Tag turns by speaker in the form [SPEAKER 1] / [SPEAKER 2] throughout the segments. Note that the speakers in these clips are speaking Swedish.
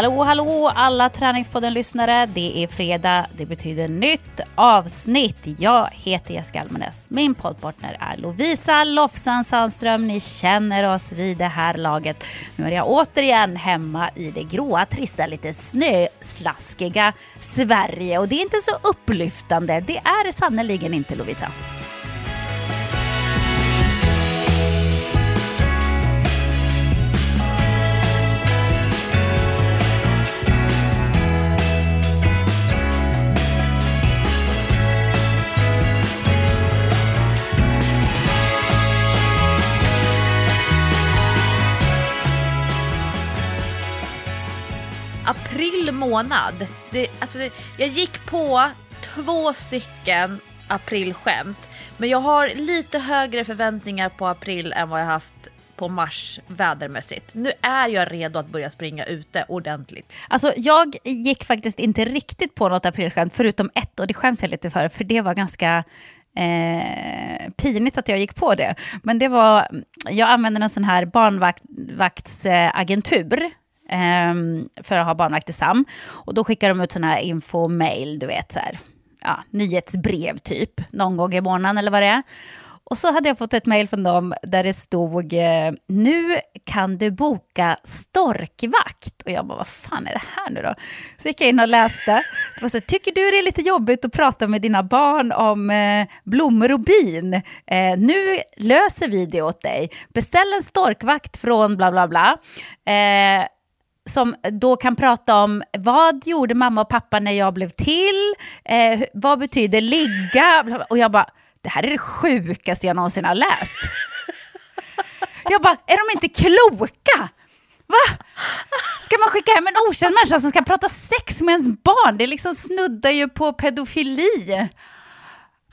[SPEAKER 1] Hallå, hallå alla Träningspodden-lyssnare. Det är fredag, det betyder nytt avsnitt. Jag heter Jessica Almenäs. Min poddpartner är Lovisa Lofsan Sandström. Ni känner oss vid det här laget. Nu är jag återigen hemma i det gråa, trista, lite snöslaskiga Sverige. Och det är inte så upplyftande. Det är det sannerligen inte Lovisa.
[SPEAKER 2] Månad. Det, alltså, jag gick på två stycken aprilskämt. Men jag har lite högre förväntningar på april än vad jag haft på mars vädermässigt. Nu är jag redo att börja springa ute ordentligt.
[SPEAKER 1] Alltså jag gick faktiskt inte riktigt på något aprilskämt förutom ett och det skäms jag lite för för det var ganska eh, pinigt att jag gick på det. Men det var, jag använde en sån här barnvaktsagentur eh, Ehm, för att ha barnvakt i SAM. Och då skickar de ut sådana här info-mail, du vet, så här, ja, nyhetsbrev typ, någon gång i månaden eller vad det är. Och så hade jag fått ett mejl från dem där det stod eh, nu kan du boka storkvakt. Och jag bara, vad fan är det här nu då? Så gick jag in och läste. Det var så, Tycker du det är lite jobbigt att prata med dina barn om eh, blommor och bin? Eh, nu löser vi det åt dig. Beställ en storkvakt från bla bla bla. Eh, som då kan prata om vad gjorde mamma och pappa när jag blev till, eh, vad betyder ligga, och jag bara, det här är det sjukaste jag någonsin har läst. Jag bara, är de inte kloka? Va? Ska man skicka hem en okänd människa som ska prata sex med ens barn? Det liksom snuddar ju på pedofili.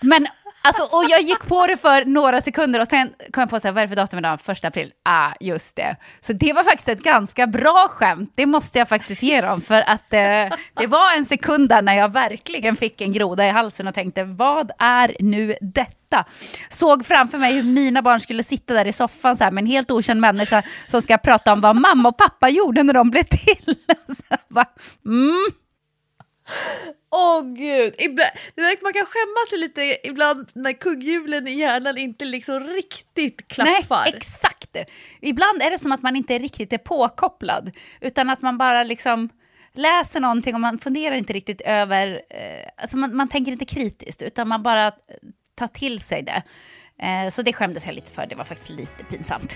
[SPEAKER 1] Men Alltså, och jag gick på det för några sekunder och sen kom jag på så här, vad är det för datum idag? Första april? Ah, just det. Så det var faktiskt ett ganska bra skämt, det måste jag faktiskt ge dem. För att eh, det var en sekund där när jag verkligen fick en groda i halsen och tänkte, vad är nu detta? Såg framför mig hur mina barn skulle sitta där i soffan så här, med en helt okänd människa som ska prata om vad mamma och pappa gjorde när de blev till. så bara, mm.
[SPEAKER 2] Åh oh, gud, ibland, man kan skämmas lite ibland när kugghjulen i hjärnan inte liksom riktigt klaffar.
[SPEAKER 1] Nej, exakt. Ibland är det som att man inte riktigt är påkopplad, utan att man bara liksom läser någonting och man funderar inte riktigt över, eh, alltså man, man tänker inte kritiskt, utan man bara tar till sig det. Eh, så det skämdes jag lite för, det var faktiskt lite pinsamt.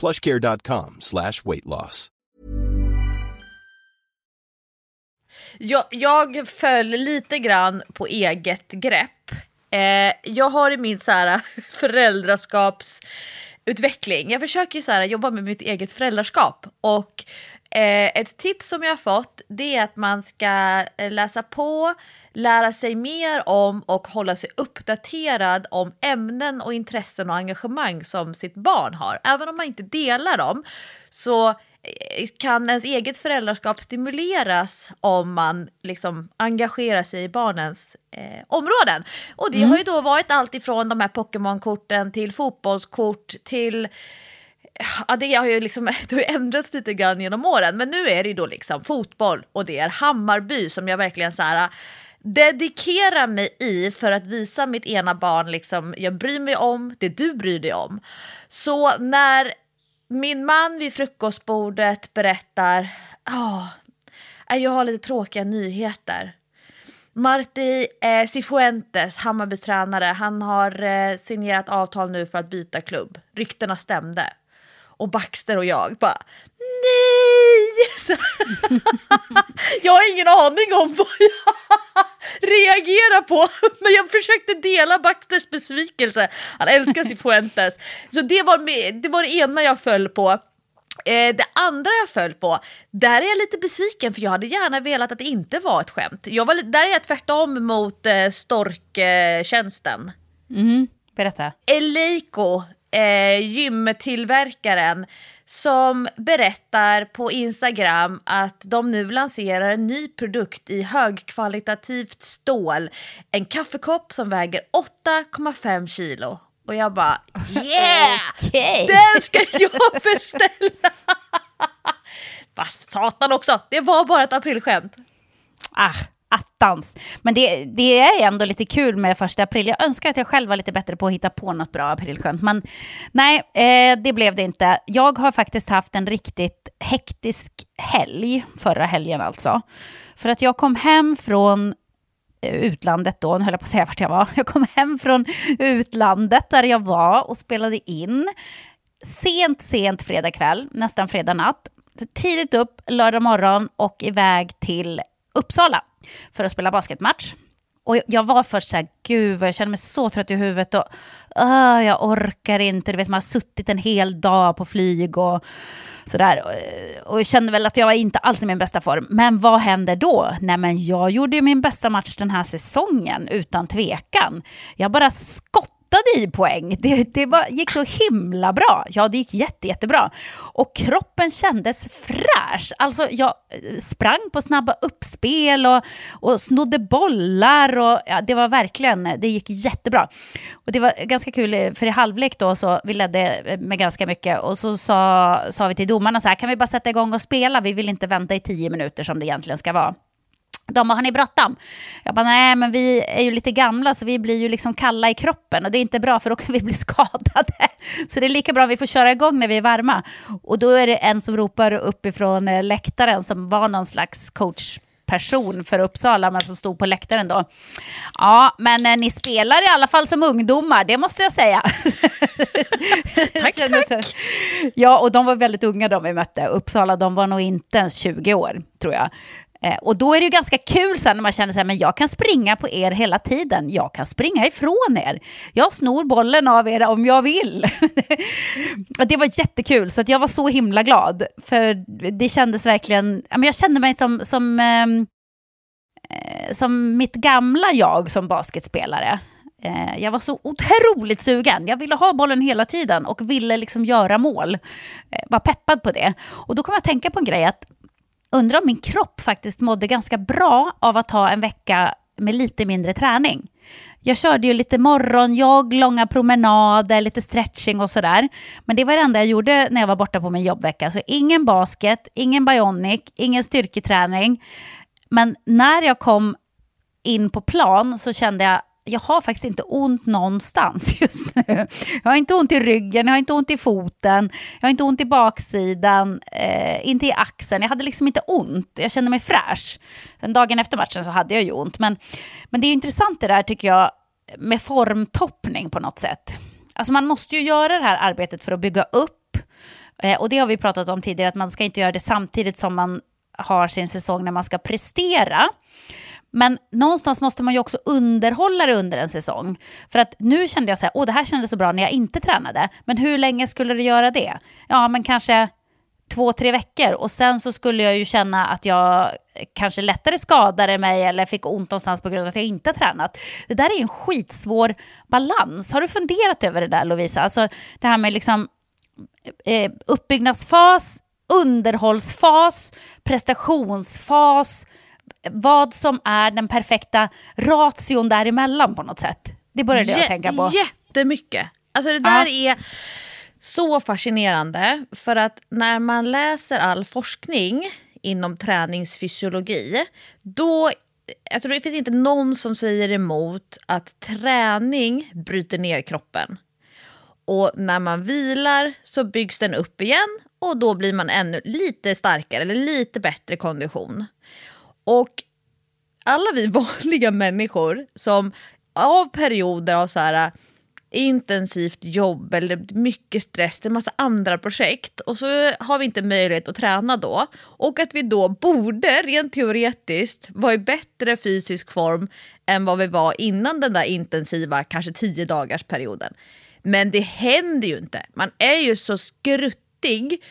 [SPEAKER 3] plushcare.com slash weight loss.
[SPEAKER 2] Jag, jag föll lite grann på eget grepp. Eh, jag har i min så här, föräldraskapsutveckling, jag försöker så här, jobba med mitt eget föräldraskap och ett tips som jag har fått det är att man ska eh, läsa på, lära sig mer om och hålla sig uppdaterad om ämnen och intressen och engagemang som sitt barn har. Även om man inte delar dem så eh, kan ens eget föräldraskap stimuleras om man liksom engagerar sig i barnens eh, områden. Och det mm. har ju då varit allt ifrån de här Pokémon-korten till fotbollskort till ja, det har ju liksom, det har ändrats lite grann genom åren, men nu är det ju då liksom fotboll och det är Hammarby som jag verkligen så här äh, dedikera mig i för att visa mitt ena barn liksom, jag bryr mig om det du bryr dig om. Så när min man vid frukostbordet berättar, oh, jag har lite tråkiga nyheter. Marti eh, Cifuentes, Hammarbys tränare, han har eh, signerat avtal nu för att byta klubb. Ryktena stämde. Och Baxter och jag bara nej! jag har ingen aning om vad jag reagerar på, men jag försökte dela Baxters besvikelse. Han älskar Cifuentes. Så det var, det var det ena jag föll på. Eh, det andra jag föll på, där är jag lite besviken för jag hade gärna velat att det inte var ett skämt. Jag var, där är jag tvärtom mot eh, storktjänsten.
[SPEAKER 1] Mm, berätta.
[SPEAKER 2] Eleiko, eh, gymtillverkaren, som berättar på Instagram att de nu lanserar en ny produkt i högkvalitativt stål. En kaffekopp som väger 8,5 kilo. Och jag bara yeah!
[SPEAKER 1] okay.
[SPEAKER 2] Den ska jag beställa! Vad satan också, det var bara ett aprilskämt.
[SPEAKER 1] Ah, attans. Men det, det är ändå lite kul med första april. Jag önskar att jag själv var lite bättre på att hitta på något bra aprilskönt. Men nej, eh, det blev det inte. Jag har faktiskt haft en riktigt hektisk helg, förra helgen alltså. För att jag kom hem från eh, utlandet då, nu höll jag på att säga vart jag var. Jag kom hem från utlandet där jag var och spelade in. Sent, sent fredag kväll, nästan fredag natt. Tidigt upp lördag morgon och iväg till Uppsala för att spela basketmatch. Och jag var först så här, gud vad jag känner mig så trött i huvudet och uh, jag orkar inte. Du vet, man har suttit en hel dag på flyg och sådär. Och jag kände väl att jag var inte alls i min bästa form. Men vad händer då? Nej men jag gjorde ju min bästa match den här säsongen, utan tvekan. Jag bara skott i poäng. Det, det var, gick så himla bra. Ja, det gick jätte, jättebra. Och kroppen kändes fräsch. Alltså, jag eh, sprang på snabba uppspel och, och snodde bollar. Och, ja, det var verkligen, det gick jättebra. Och det var ganska kul, eh, för i halvlek då så vi ledde eh, med ganska mycket och så sa, sa vi till domarna så här, kan vi bara sätta igång och spela? Vi vill inte vänta i tio minuter som det egentligen ska vara. De bara, har ni bråttom? Jag bara, nej men vi är ju lite gamla så vi blir ju liksom kalla i kroppen och det är inte bra för då kan vi bli skadade. Så det är lika bra att vi får köra igång när vi är varma. Och då är det en som ropar uppifrån eh, läktaren som var någon slags coachperson för Uppsala, men som stod på läktaren då. Ja, men eh, ni spelar i alla fall som ungdomar, det måste jag säga.
[SPEAKER 2] tack, tack.
[SPEAKER 1] Ja, och de var väldigt unga de vi mötte. Uppsala, de var nog inte ens 20 år, tror jag. Eh, och då är det ju ganska kul sen när man känner sig men jag kan springa på er hela tiden. Jag kan springa ifrån er. Jag snor bollen av er om jag vill. det var jättekul, så att jag var så himla glad. För det kändes verkligen, jag kände mig som, som, ehm, eh, som mitt gamla jag som basketspelare. Eh, jag var så otroligt sugen. Jag ville ha bollen hela tiden och ville liksom göra mål. Eh, var peppad på det. Och då kom jag att tänka på en grej att undrar om min kropp faktiskt mådde ganska bra av att ha en vecka med lite mindre träning. Jag körde ju lite morgonjogg, långa promenader, lite stretching och sådär. Men det var det enda jag gjorde när jag var borta på min jobbvecka. Så ingen basket, ingen bionic, ingen styrketräning. Men när jag kom in på plan så kände jag jag har faktiskt inte ont någonstans just nu. Jag har inte ont i ryggen, jag har inte ont i foten, jag har inte ont i baksidan, eh, inte i axeln. Jag hade liksom inte ont, jag kände mig fräsch. Sen dagen efter matchen så hade jag ju ont. Men, men det är intressant det där tycker jag med formtoppning på något sätt. Alltså man måste ju göra det här arbetet för att bygga upp. Eh, och det har vi pratat om tidigare, att man ska inte göra det samtidigt som man har sin säsong när man ska prestera. Men någonstans måste man ju också underhålla det under en säsong. För att nu kände jag så här, åh det här kändes så bra när jag inte tränade. Men hur länge skulle det göra det? Ja, men kanske två, tre veckor. Och sen så skulle jag ju känna att jag kanske lättare skadade mig eller fick ont någonstans på grund av att jag inte tränat. Det där är ju en skitsvår balans. Har du funderat över det där Lovisa? Alltså det här med liksom eh, uppbyggnadsfas, underhållsfas, prestationsfas, vad som är den perfekta ration däremellan på något sätt. Det började jag tänka på.
[SPEAKER 2] Jättemycket. Alltså det där ja. är så fascinerande för att när man läser all forskning inom träningsfysiologi då jag tror det finns inte någon som säger emot att träning bryter ner kroppen. Och när man vilar så byggs den upp igen och då blir man ännu lite starkare eller lite bättre kondition. Och alla vi vanliga människor som av perioder av så här äh, intensivt jobb eller mycket stress, det är massa andra projekt och så har vi inte möjlighet att träna då. Och att vi då borde, rent teoretiskt, vara i bättre fysisk form än vad vi var innan den där intensiva, kanske tio dagars perioden. Men det händer ju inte. Man är ju så skruttig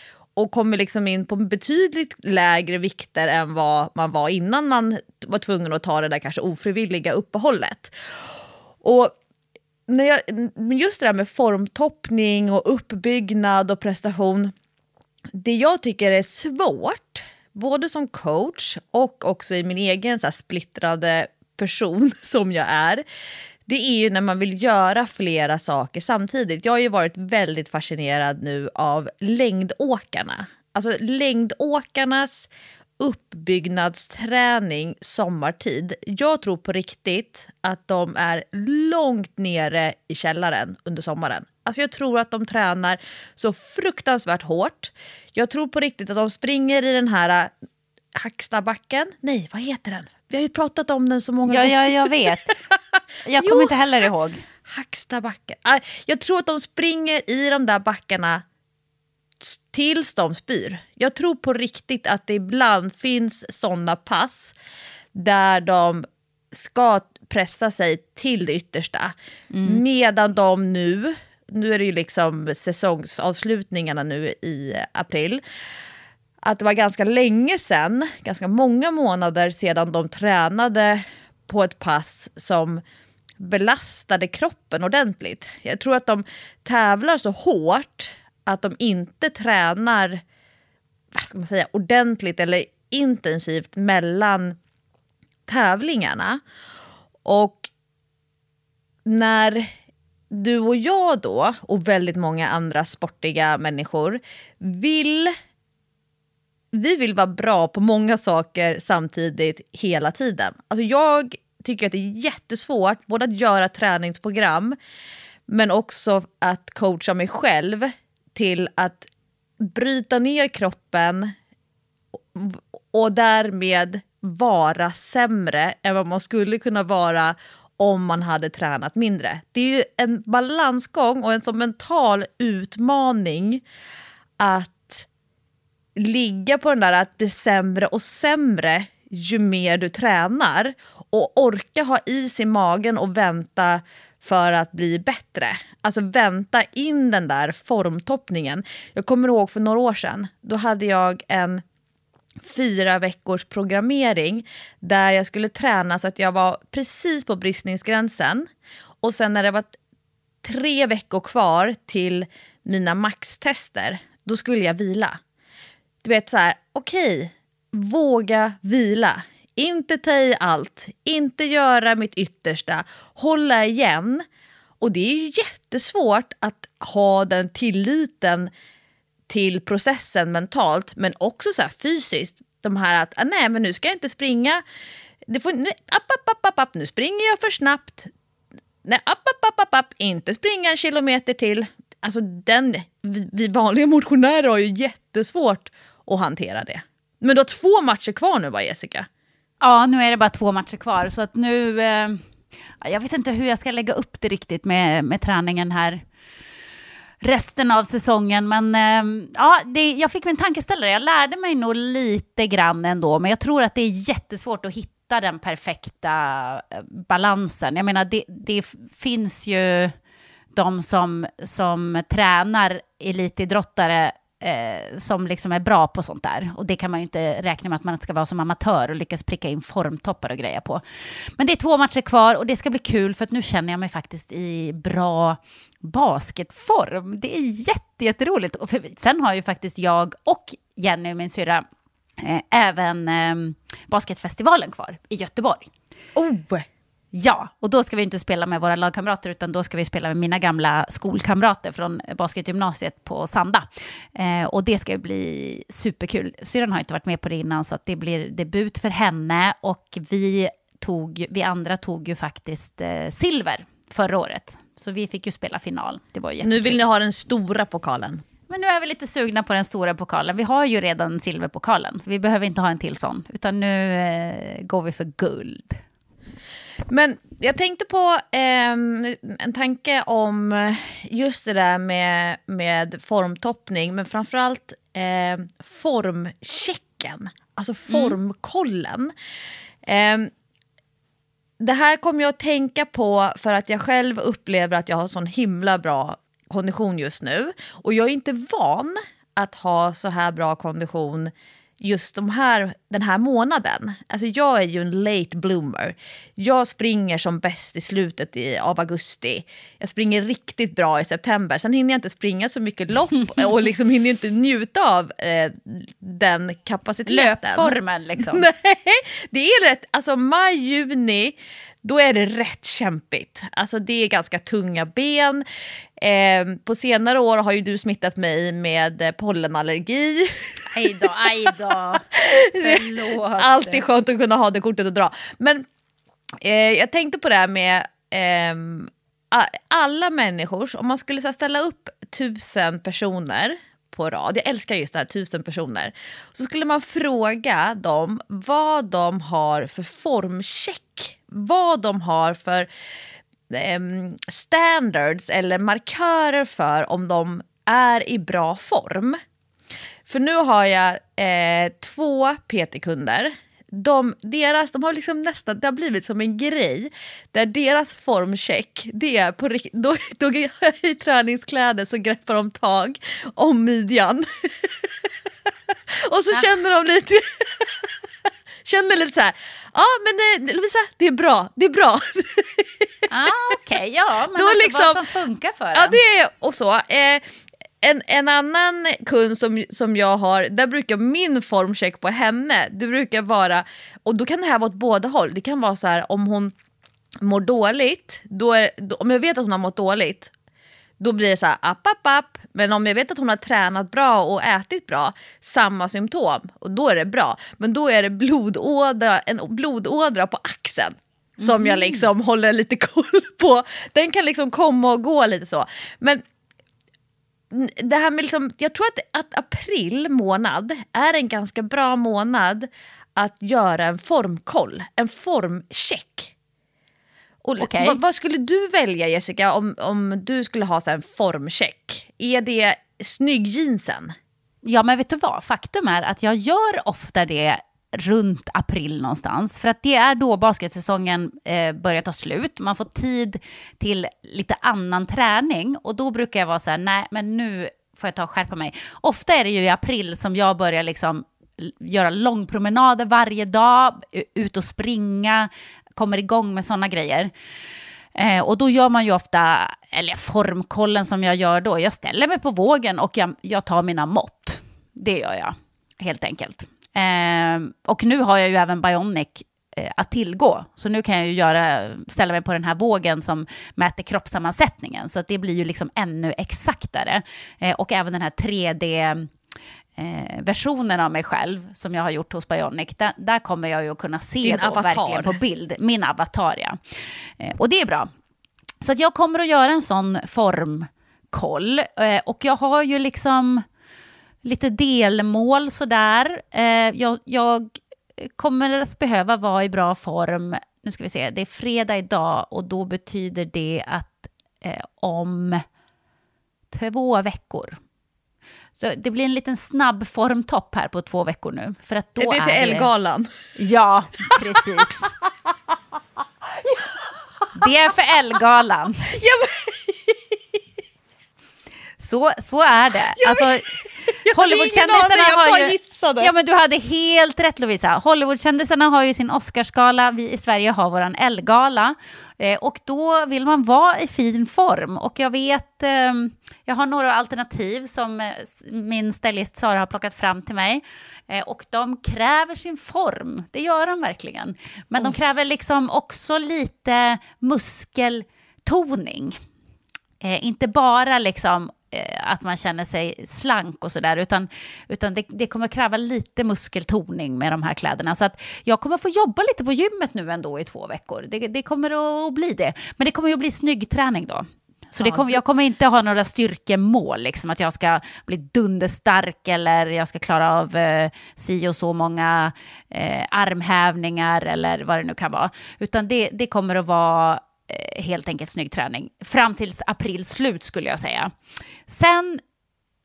[SPEAKER 2] och kommer liksom in på betydligt lägre vikter än vad man var innan man var tvungen att ta det där kanske ofrivilliga uppehållet. Och när jag, just det där med formtoppning och uppbyggnad och prestation. Det jag tycker är svårt, både som coach och också i min egen så här, splittrade person som jag är, det är ju när man vill göra flera saker samtidigt. Jag har ju varit väldigt fascinerad nu av längdåkarna. Alltså längdåkarnas uppbyggnadsträning sommartid. Jag tror på riktigt att de är långt nere i källaren under sommaren. Alltså jag tror att de tränar så fruktansvärt hårt. Jag tror på riktigt att de springer i den här äh, Hackstabacken. Nej, vad heter den? Vi har ju pratat om den så många
[SPEAKER 1] gånger. Ja, ja, jag vet. Jag kommer inte heller ihåg.
[SPEAKER 2] Hackstabacken. Äh, jag tror att de springer i de där backarna tills de spyr. Jag tror på riktigt att det ibland finns sådana pass där de ska pressa sig till det yttersta. Mm. Medan de nu, nu är det ju liksom säsongsavslutningarna nu i april, att det var ganska länge sedan, ganska många månader sedan de tränade på ett pass som belastade kroppen ordentligt. Jag tror att de tävlar så hårt att de inte tränar vad ska man säga, ordentligt eller intensivt mellan tävlingarna. Och när du och jag då, och väldigt många andra sportiga människor, vill vi vill vara bra på många saker samtidigt hela tiden. Alltså jag tycker att det är jättesvårt både att göra träningsprogram men också att coacha mig själv till att bryta ner kroppen och därmed vara sämre än vad man skulle kunna vara om man hade tränat mindre. Det är ju en balansgång och en sån mental utmaning att ligga på den där att det är sämre och sämre ju mer du tränar och orka ha is i magen och vänta för att bli bättre. Alltså vänta in den där formtoppningen. Jag kommer ihåg för några år sedan, då hade jag en fyra veckors programmering där jag skulle träna så att jag var precis på bristningsgränsen. Och sen när det var tre veckor kvar till mina maxtester, då skulle jag vila. Du vet så här, okej, okay, våga vila. Inte ta i allt, inte göra mitt yttersta, hålla igen. Och det är ju jättesvårt att ha den tilliten till processen mentalt, men också så fysiskt. De här att, ah, nej men nu ska jag inte springa, det får, nu, app, app, app, app, app, nu springer jag för snabbt. Nej, app, app, app, app, app, inte springa en kilometer till. Alltså den, vi, vi vanliga motionärer har ju jättesvårt att hantera det. Men du har två matcher kvar nu va Jessica?
[SPEAKER 1] Ja, nu är det bara två matcher kvar, så att nu... Eh, jag vet inte hur jag ska lägga upp det riktigt med, med träningen här resten av säsongen. Men eh, ja, det, jag fick min tankeställare. Jag lärde mig nog lite grann ändå, men jag tror att det är jättesvårt att hitta den perfekta eh, balansen. Jag menar, det, det finns ju de som, som tränar elitidrottare eh, som liksom är bra på sånt där. Och det kan man ju inte räkna med att man ska vara som amatör och lyckas pricka in formtoppar och grejer på. Men det är två matcher kvar och det ska bli kul för att nu känner jag mig faktiskt i bra basketform. Det är jätte, jätteroligt. Och för, sen har ju faktiskt jag och Jenny, min syrra, eh, även eh, basketfestivalen kvar i Göteborg.
[SPEAKER 2] Oh!
[SPEAKER 1] Ja, och då ska vi inte spela med våra lagkamrater utan då ska vi spela med mina gamla skolkamrater från basketgymnasiet på Sanda. Eh, och det ska bli superkul. Syrran har inte varit med på det innan så att det blir debut för henne och vi tog, vi andra tog ju faktiskt eh, silver förra året. Så vi fick ju spela final. Det var jättekul.
[SPEAKER 2] Nu vill ni ha den stora pokalen.
[SPEAKER 1] Men nu är vi lite sugna på den stora pokalen. Vi har ju redan silverpokalen, så vi behöver inte ha en till sån. Utan nu eh, går vi för guld.
[SPEAKER 2] Men jag tänkte på eh, en tanke om just det där med, med formtoppning, men framförallt eh, formchecken, alltså formkollen. Eh, det här kommer jag att tänka på för att jag själv upplever att jag har sån himla bra kondition just nu. Och jag är inte van att ha så här bra kondition just de här, den här månaden. Alltså jag är ju en late bloomer. Jag springer som bäst i slutet i, av augusti. Jag springer riktigt bra i september. Sen hinner jag inte springa så mycket lopp och liksom hinner inte njuta av eh, den kapaciteten.
[SPEAKER 1] Löpformen liksom.
[SPEAKER 2] Nej, det är rätt. Alltså maj, juni, då är det rätt kämpigt. Alltså det är ganska tunga ben. Eh, på senare år har ju du smittat mig med eh, pollenallergi.
[SPEAKER 1] Aj då, aj då. Förlåt.
[SPEAKER 2] Alltid skönt att kunna ha det kortet och dra. Men eh, jag tänkte på det här med a- alla människors, om man skulle här, ställa upp tusen personer på rad, jag älskar just det här tusen personer, så skulle man fråga dem vad de har för formcheck, vad de har för eh, standards eller markörer för om de är i bra form. För nu har jag eh, två PT-kunder. De, deras, de har liksom nästan, det har blivit som en grej där deras formcheck, det är på då, då i träningskläder så greppar de tag om midjan. och så känner de lite, känner lite så här, ja men eh, Lovisa, det är bra, det är bra.
[SPEAKER 1] Ah, Okej, ja. Men
[SPEAKER 2] Då
[SPEAKER 1] alltså
[SPEAKER 2] liksom-
[SPEAKER 1] vad som funkar för
[SPEAKER 2] Ja,
[SPEAKER 1] en.
[SPEAKER 2] det är och så. Eh, en, en annan kund som, som jag har, där brukar min formcheck på henne, det brukar vara, och då kan det här vara åt båda håll, det kan vara så här om hon mår dåligt, då är, då, om jag vet att hon har mått dåligt, då blir det så här app, app, app. Men om jag vet att hon har tränat bra och ätit bra, samma symptom, och då är det bra. Men då är det blodådra, en blodådra på axeln som jag liksom håller lite koll på. Den kan liksom komma och gå lite så. Men det här med liksom, jag tror att, att april månad är en ganska bra månad att göra en formkoll, en formcheck. Och
[SPEAKER 1] Okej.
[SPEAKER 2] vad, vad skulle du välja Jessica om, om du skulle ha så här en formcheck? Är det snyggjeansen?
[SPEAKER 1] Ja, men vet du vad? Faktum är att jag gör ofta det runt april någonstans. För att det är då basketsäsongen eh, börjar ta slut. Man får tid till lite annan träning. Och då brukar jag vara så här, nej, men nu får jag ta och skärpa mig. Ofta är det ju i april som jag börjar liksom göra långpromenader varje dag, ut och springa, kommer igång med sådana grejer. Eh, och då gör man ju ofta, eller formkollen som jag gör då, jag ställer mig på vågen och jag, jag tar mina mått. Det gör jag, helt enkelt. Eh, och nu har jag ju även Bionic eh, att tillgå. Så nu kan jag ju göra, ställa mig på den här vågen som mäter kroppssammansättningen. Så att det blir ju liksom ännu exaktare. Eh, och även den här 3D eh, versionen av mig själv som jag har gjort hos Bionic, där, där kommer jag ju att kunna se
[SPEAKER 2] Din
[SPEAKER 1] då
[SPEAKER 2] avatar.
[SPEAKER 1] verkligen på bild, min avatar ja. Eh, och det är bra. Så att jag kommer att göra en sån formkoll eh, och jag har ju liksom lite delmål sådär. Eh, jag, jag kommer att behöva vara i bra form. Nu ska vi se, det är fredag idag och då betyder det att eh, om två veckor. Så det blir en liten snabb formtopp här på två veckor nu. För att då
[SPEAKER 2] är det till
[SPEAKER 1] är det...
[SPEAKER 2] Elgalan?
[SPEAKER 1] Ja, precis. Det är för Elgalan. Så, så är det. Alltså, Hollywoodkändisarna har ju...
[SPEAKER 2] gissade.
[SPEAKER 1] Ja, men du hade helt rätt Lovisa. Hollywoodkändisarna har ju sin Oscarsgala, vi i Sverige har våran Elgala. Eh, och då vill man vara i fin form. Och jag vet, eh, jag har några alternativ som eh, min stylist Sara har plockat fram till mig. Eh, och de kräver sin form, det gör de verkligen. Men de kräver liksom också lite muskeltoning. Eh, inte bara liksom att man känner sig slank och sådär, utan, utan det, det kommer kräva lite muskeltoning med de här kläderna. Så att jag kommer få jobba lite på gymmet nu ändå i två veckor. Det, det kommer att bli det. Men det kommer att bli snygg träning då. Så det kom, jag kommer inte ha några styrkemål, liksom att jag ska bli dunderstark eller jag ska klara av eh, si och så många eh, armhävningar eller vad det nu kan vara. Utan det, det kommer att vara eh, helt enkelt snygg träning. Fram till april slut skulle jag säga. Sen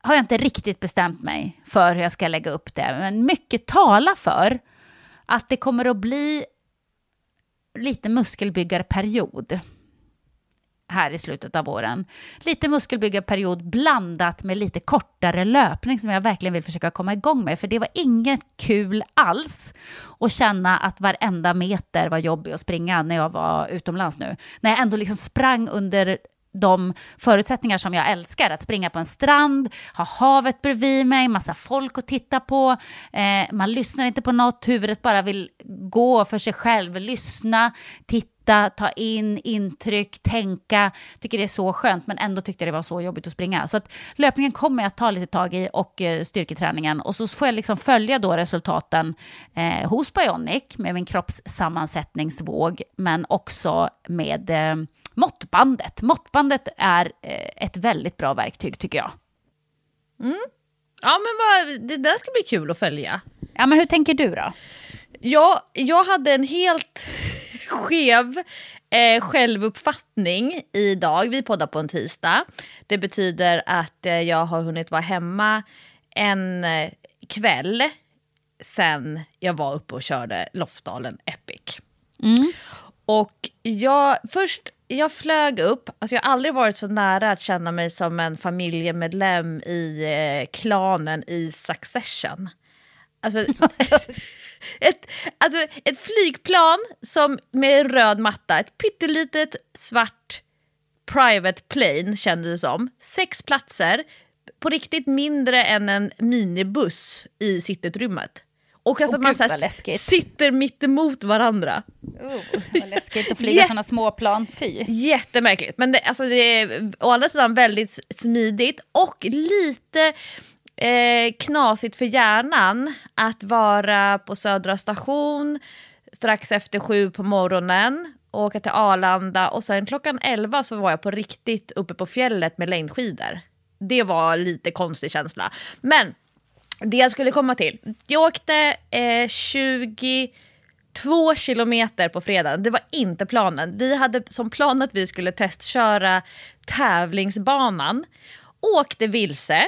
[SPEAKER 1] har jag inte riktigt bestämt mig för hur jag ska lägga upp det, men mycket talar för att det kommer att bli lite muskelbyggarperiod här i slutet av våren. Lite muskelbyggarperiod blandat med lite kortare löpning som jag verkligen vill försöka komma igång med. För det var inget kul alls att känna att varenda meter var jobbig att springa när jag var utomlands nu. När jag ändå liksom sprang under de förutsättningar som jag älskar. Att springa på en strand, ha havet bredvid mig, massa folk att titta på. Eh, man lyssnar inte på något, huvudet bara vill gå för sig själv, lyssna, titta ta in intryck, tänka. Tycker det är så skönt, men ändå tyckte det var så jobbigt att springa. Så att löpningen kommer jag att ta lite tag i och eh, styrketräningen. Och så får jag liksom följa då resultaten eh, hos Bionic med min kroppssammansättningsvåg, men också med eh, måttbandet. Måttbandet är eh, ett väldigt bra verktyg tycker jag.
[SPEAKER 2] Mm. Ja, men vad, det där ska bli kul att följa.
[SPEAKER 1] Ja, men hur tänker du då?
[SPEAKER 2] Ja, jag hade en helt skev eh, självuppfattning idag. Vi poddar på en tisdag. Det betyder att eh, jag har hunnit vara hemma en eh, kväll sen jag var uppe och körde Lofsdalen Epic.
[SPEAKER 1] Mm.
[SPEAKER 2] Och jag, först, jag flög upp, alltså jag har aldrig varit så nära att känna mig som en familjemedlem i eh, klanen i Succession. Alltså, ett, alltså, ett flygplan som med röd matta, ett pyttelitet svart private plane kändes det som. Sex platser, på riktigt mindre än en minibuss i sittutrymmet. Och alltså
[SPEAKER 1] oh,
[SPEAKER 2] man
[SPEAKER 1] Gud, här,
[SPEAKER 2] sitter mitt emot varandra.
[SPEAKER 1] Oh, vad läskigt att flyga sådana små plan, fy.
[SPEAKER 2] Jättemärkligt, men det, alltså det är å andra sidan väldigt smidigt och lite eh, knasigt för hjärnan att vara på Södra station strax efter sju på morgonen åka till Arlanda och sen klockan elva så var jag på riktigt uppe på fjället med längdskidor. Det var lite konstig känsla. Men det jag skulle komma till. Jag åkte eh, 22 kilometer på fredagen. Det var inte planen. Vi hade som plan att vi skulle testköra tävlingsbanan. Åkte vilse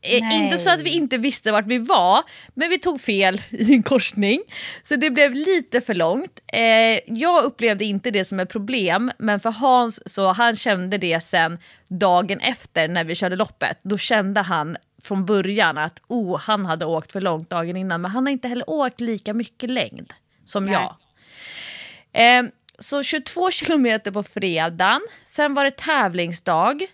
[SPEAKER 2] Eh, inte så att vi inte visste vart vi var, men vi tog fel i en korsning. Så det blev lite för långt. Eh, jag upplevde inte det som ett problem, men för Hans så han kände det sen dagen efter när vi körde loppet. Då kände han från början att oh, han hade åkt för långt dagen innan, men han har inte heller åkt lika mycket längd som Nej. jag. Eh, så 22 kilometer på fredagen, sen var det tävlingsdag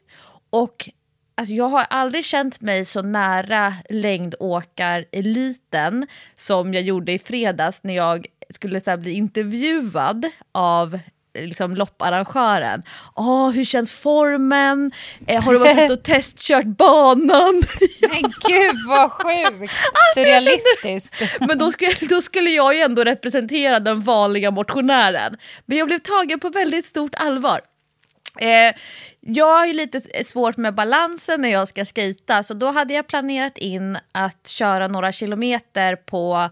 [SPEAKER 2] och Alltså jag har aldrig känt mig så nära längdåkareliten som jag gjorde i fredags när jag skulle så bli intervjuad av liksom lopparrangören. Oh, hur känns formen? Eh, har du varit ute och testkört banan?
[SPEAKER 1] Men gud vad sjukt! Alltså, Surrealistiskt.
[SPEAKER 2] Kände, men då skulle, då skulle jag ju ändå representera den vanliga motionären. Men jag blev tagen på väldigt stort allvar. Eh, jag har ju lite svårt med balansen när jag ska skita så då hade jag planerat in att köra några kilometer på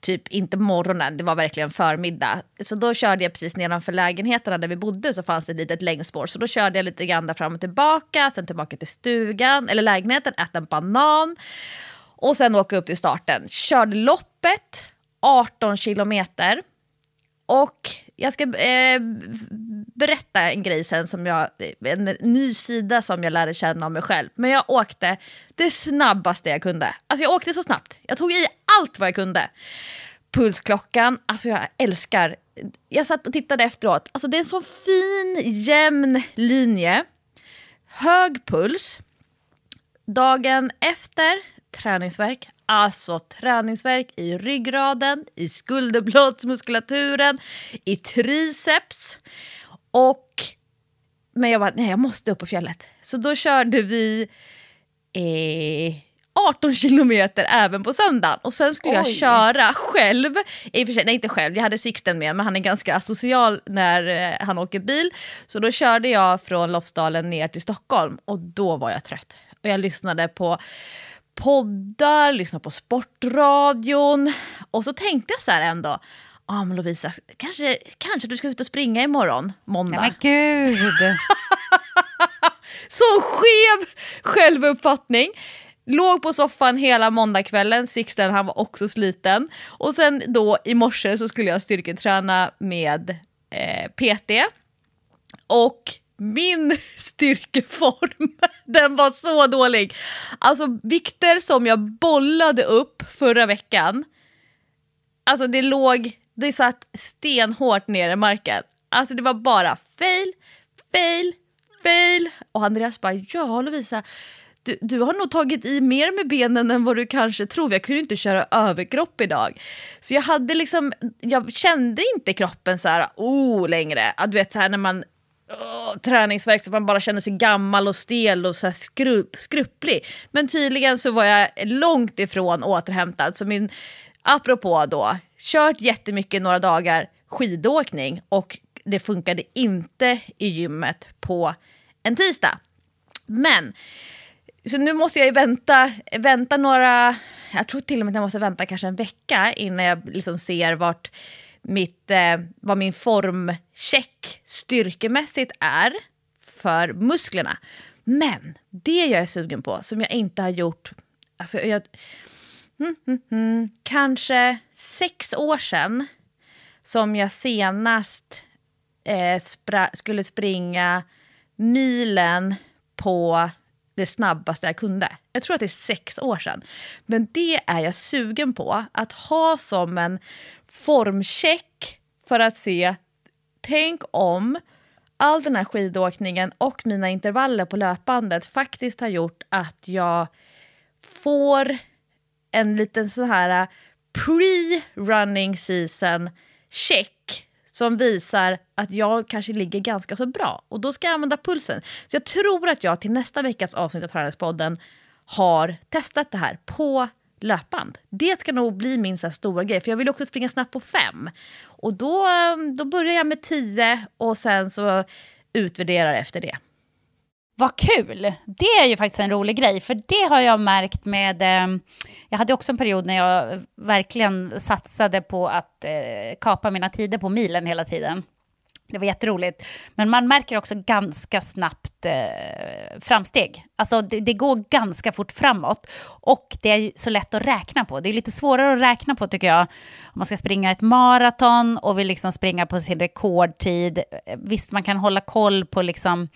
[SPEAKER 2] typ inte morgonen, det var verkligen förmiddag. Så då körde jag precis nedanför lägenheterna där vi bodde så fanns det ett litet längdspår. Så då körde jag lite grann där fram och tillbaka, sen tillbaka till stugan, eller lägenheten, äta en banan och sen åka upp till starten. Körde loppet, 18 kilometer. Och jag ska eh, berätta en grej sen, som jag, en ny sida som jag lärde känna om mig själv. Men jag åkte det snabbaste jag kunde. Alltså jag åkte så snabbt. Jag tog i allt vad jag kunde. Pulsklockan, alltså jag älskar... Jag satt och tittade efteråt. Alltså det är en så fin, jämn linje. Hög puls. Dagen efter, träningsverk, Alltså träningsverk i ryggraden, i skulderbladsmuskulaturen, i triceps. Och men jag bara, nej jag måste upp på fjället. Så då körde vi eh, 18 kilometer även på söndagen. Och sen skulle jag
[SPEAKER 1] Oj.
[SPEAKER 2] köra själv. I och för sig, nej inte själv, jag hade Sixten med men han är ganska social när eh, han åker bil. Så då körde jag från Lofsdalen ner till Stockholm och då var jag trött. Och jag lyssnade på poddar, lyssnade på sportradion. Och så tänkte jag så här ändå, ja ah, men Lovisa, kanske, kanske du ska ut och springa imorgon, måndag.
[SPEAKER 1] Nej men gud.
[SPEAKER 2] Så skev självuppfattning. Låg på soffan hela måndagskvällen, Sixten han var också sliten. Och sen då i morse så skulle jag styrketräna med eh, PT. Och min styrkeform, den var så dålig. Alltså vikter som jag bollade upp förra veckan, alltså det låg, det satt stenhårt ner i marken. Alltså det var bara fail, fail, fail. Och Andreas bara, ja Lovisa, du, du har nog tagit i mer med benen än vad du kanske tror. Jag kunde inte köra överkropp idag. Så jag hade liksom, jag kände inte kroppen så här, oh längre. Du vet så här när man oh, så så man bara känner sig gammal och stel och så här skrupp, skrupplig. Men tydligen så var jag långt ifrån återhämtad. Så min, apropå då, kört jättemycket några dagar skidåkning och det funkade inte i gymmet på en tisdag. Men, så nu måste jag ju vänta, vänta några, jag tror till och med att jag måste vänta kanske en vecka innan jag liksom ser vart mitt, eh, vad min formcheck styrkemässigt är för musklerna. Men det jag är sugen på, som jag inte har gjort, alltså jag, mm, mm, mm, kanske sex år sedan som jag senast eh, spra- skulle springa milen på det snabbaste jag kunde. Jag tror att det är sex år sedan. Men det är jag sugen på, att ha som en formcheck för att se, tänk om all den här skidåkningen och mina intervaller på löpbandet faktiskt har gjort att jag får en liten sån här äh, pre-running season check som visar att jag kanske ligger ganska så bra. Och då ska jag använda pulsen. Så jag tror att jag till nästa veckas avsnitt av Träningspodden har testat det här på löpband. Det ska nog bli min så här stora grej, för jag vill också springa snabbt på fem. Och då, mm, då börjar jag med tio och sen så utvärderar efter det.
[SPEAKER 1] Vad kul! Det är ju faktiskt en rolig grej, för det har jag märkt med... Eh, jag hade också en period när jag verkligen satsade på att eh, kapa mina tider på milen hela tiden. Det var jätteroligt. Men man märker också ganska snabbt eh, framsteg. Alltså det, det, går ganska fort framåt. Och det är så lätt att räkna på. Det är lite svårare att räkna på tycker jag. Om man ska springa ett maraton och vill liksom springa på sin rekordtid. Visst, man kan hålla koll på liksom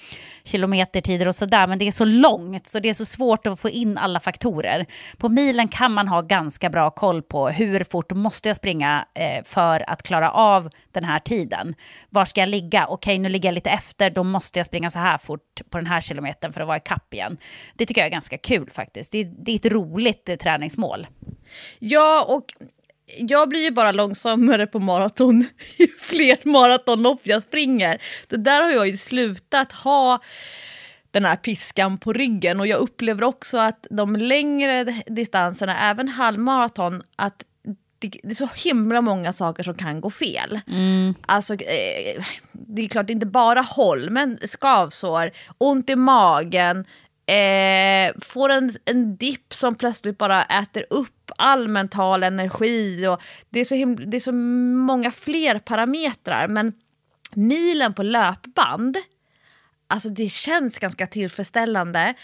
[SPEAKER 1] kilometertider och sådär. Men det är så långt så det är så svårt att få in alla faktorer. På milen kan man ha ganska bra koll på hur fort måste jag springa eh, för att klara av den här tiden. Var ska jag ligga? Okej, nu ligger jag lite efter. Då måste jag springa så här fort på den här kilometern för att vara i kapp igen. Det tycker jag är ganska kul faktiskt. Det är, det är ett roligt eh, träningsmål.
[SPEAKER 2] Ja, och jag blir ju bara långsammare på maraton ju fler maratonlopp jag springer. Så där har jag ju slutat ha den här piskan på ryggen och jag upplever också att de längre distanserna, även halvmaraton, att det, det är så himla många saker som kan gå fel.
[SPEAKER 1] Mm.
[SPEAKER 2] Alltså, eh, det är klart inte bara håll, men skavsår, ont i magen, eh, får en, en dipp som plötsligt bara äter upp all mental energi. Och det, är så himla, det är så många fler parametrar, men milen på löpband, alltså det känns ganska tillfredsställande.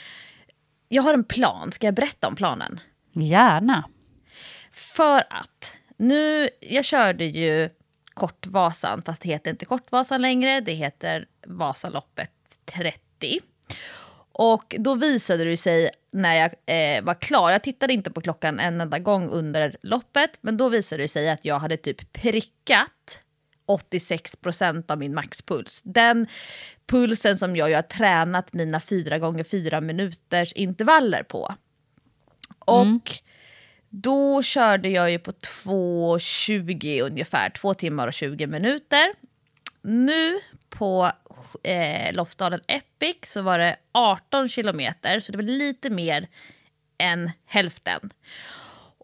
[SPEAKER 2] Jag har en plan, ska jag berätta om planen?
[SPEAKER 1] Gärna.
[SPEAKER 2] För att nu, jag körde ju Kortvasan, fast det heter inte Kortvasan längre, det heter Vasaloppet 30. Och då visade det sig när jag eh, var klar, jag tittade inte på klockan en enda gång under loppet, men då visade det sig att jag hade typ prickat 86 procent av min maxpuls. Den pulsen som jag ju har tränat mina 4 gånger 4 minuters intervaller på. Och
[SPEAKER 1] Mm
[SPEAKER 2] då körde jag ju på 2.20 ungefär, 2 timmar och 20 minuter. Nu på eh, Lofsdalen Epic så var det 18 kilometer, så det var lite mer än hälften.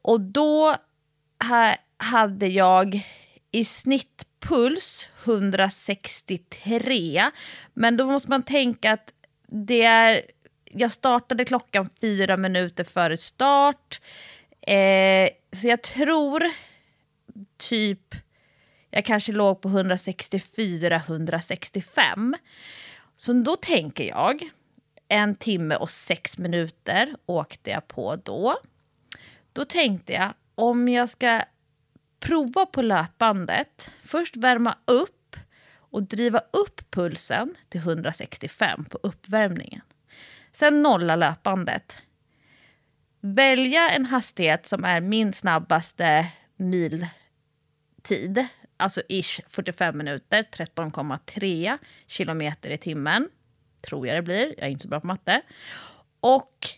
[SPEAKER 2] Och då ha, hade jag i snitt puls 163. Men då måste man tänka att det är... Jag startade klockan fyra minuter före start. Eh, så jag tror typ... Jag kanske låg på 164-165. Så då tänker jag, en timme och sex minuter åkte jag på då. Då tänkte jag, om jag ska prova på löpbandet, först värma upp och driva upp pulsen till 165 på uppvärmningen. Sen nolla löpbandet. Välja en hastighet som är min snabbaste miltid, alltså ish 45 minuter, 13,3 kilometer i timmen. Tror jag det blir, jag är inte så bra på matte. Och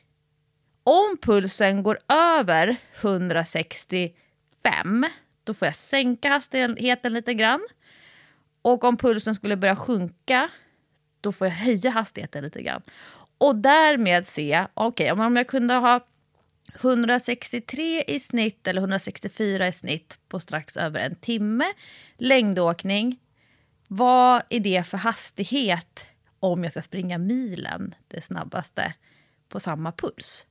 [SPEAKER 2] om pulsen går över 165 då får jag sänka hastigheten lite grann. Och om pulsen skulle börja sjunka, då får jag höja hastigheten lite grann. Och därmed se, okej, okay, om jag kunde ha 163 i snitt eller 164 i snitt på strax över en timme längdåkning. Vad är det för hastighet om jag ska springa milen, det snabbaste, på samma puls?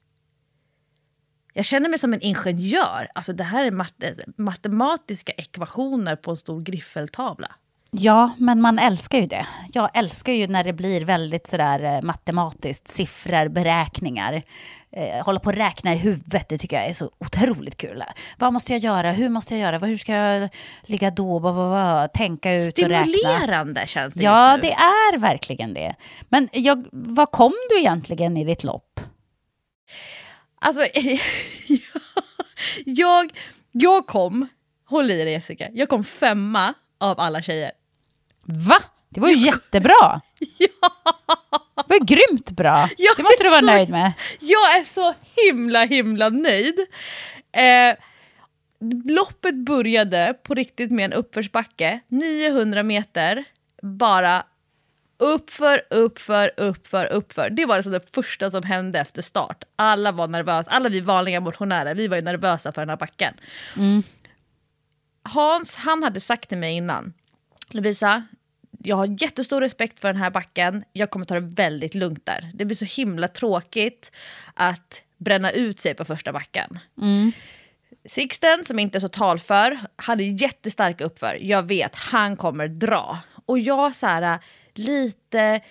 [SPEAKER 2] Jag känner mig som en ingenjör. Alltså det här är mat matematiska ekvationer på en stor griffeltavla.
[SPEAKER 1] Ja, men man älskar ju det. Jag älskar ju när det blir väldigt sådär eh, matematiskt, siffror, beräkningar. Eh, hålla på och räkna i huvudet, det tycker jag är så otroligt kul. Vad måste jag göra? Hur måste jag göra? Hur ska jag ligga då? Blah, blah, blah. Tänka ut och räkna.
[SPEAKER 2] Stimulerande känns det
[SPEAKER 1] Ja, just nu. det är verkligen det. Men jag, vad kom du egentligen i ditt lopp?
[SPEAKER 2] Alltså, jag, jag kom, håll i dig Jessica, jag kom femma av alla tjejer.
[SPEAKER 1] Va? Det var ju jättebra! ja! Det var grymt bra. Jag det måste du vara så, nöjd med.
[SPEAKER 2] Jag är så himla, himla nöjd. Eh, loppet började på riktigt med en uppförsbacke, 900 meter, bara Uppför, uppför, uppför, uppför. Det var liksom det första som hände efter start. Alla var nervösa, alla vi vanliga motionärer, vi var ju nervösa för den här backen. Mm. Hans, han hade sagt till mig innan, Lovisa, jag har jättestor respekt för den här backen, jag kommer ta det väldigt lugnt där. Det blir så himla tråkigt att bränna ut sig på första backen. Mm. Sixten, som inte är så talför, hade jättestark uppför. Jag vet, han kommer dra. Och jag så här, lite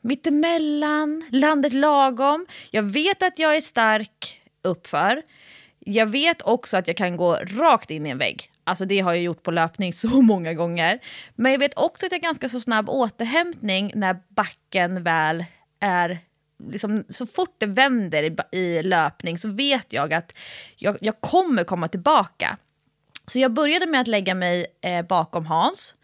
[SPEAKER 2] mittemellan, landet lagom. Jag vet att jag är stark uppför. Jag vet också att jag kan gå rakt in i en vägg. Alltså det har jag gjort på löpning så många gånger. Men jag vet också att jag har ganska så snabb återhämtning när backen väl är Liksom, så fort det vänder i, i löpning så vet jag att jag, jag, kommer komma tillbaka. Så jag började med att lägga mig eh, bakom Hans.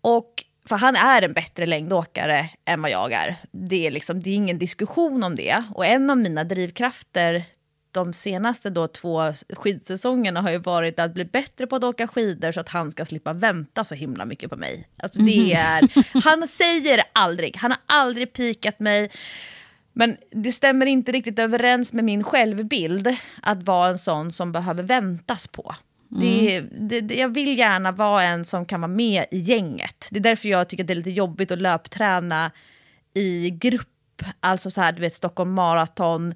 [SPEAKER 2] Och för han är en bättre längdåkare än vad jag är. Det är, liksom, det är ingen diskussion om det. Och en av mina drivkrafter de senaste då två skidsäsongerna har ju varit att bli bättre på att åka skidor så att han ska slippa vänta så himla mycket på mig. Alltså det mhm. är, han säger det aldrig, han har aldrig pikat mig. Men det stämmer inte riktigt överens med min självbild att vara en sån som behöver väntas på. Det, mm. det, det, jag vill gärna vara en som kan vara med i gänget. Det är därför jag tycker att det är lite jobbigt att löpträna i grupp. Alltså så här, du vet Stockholm Marathon,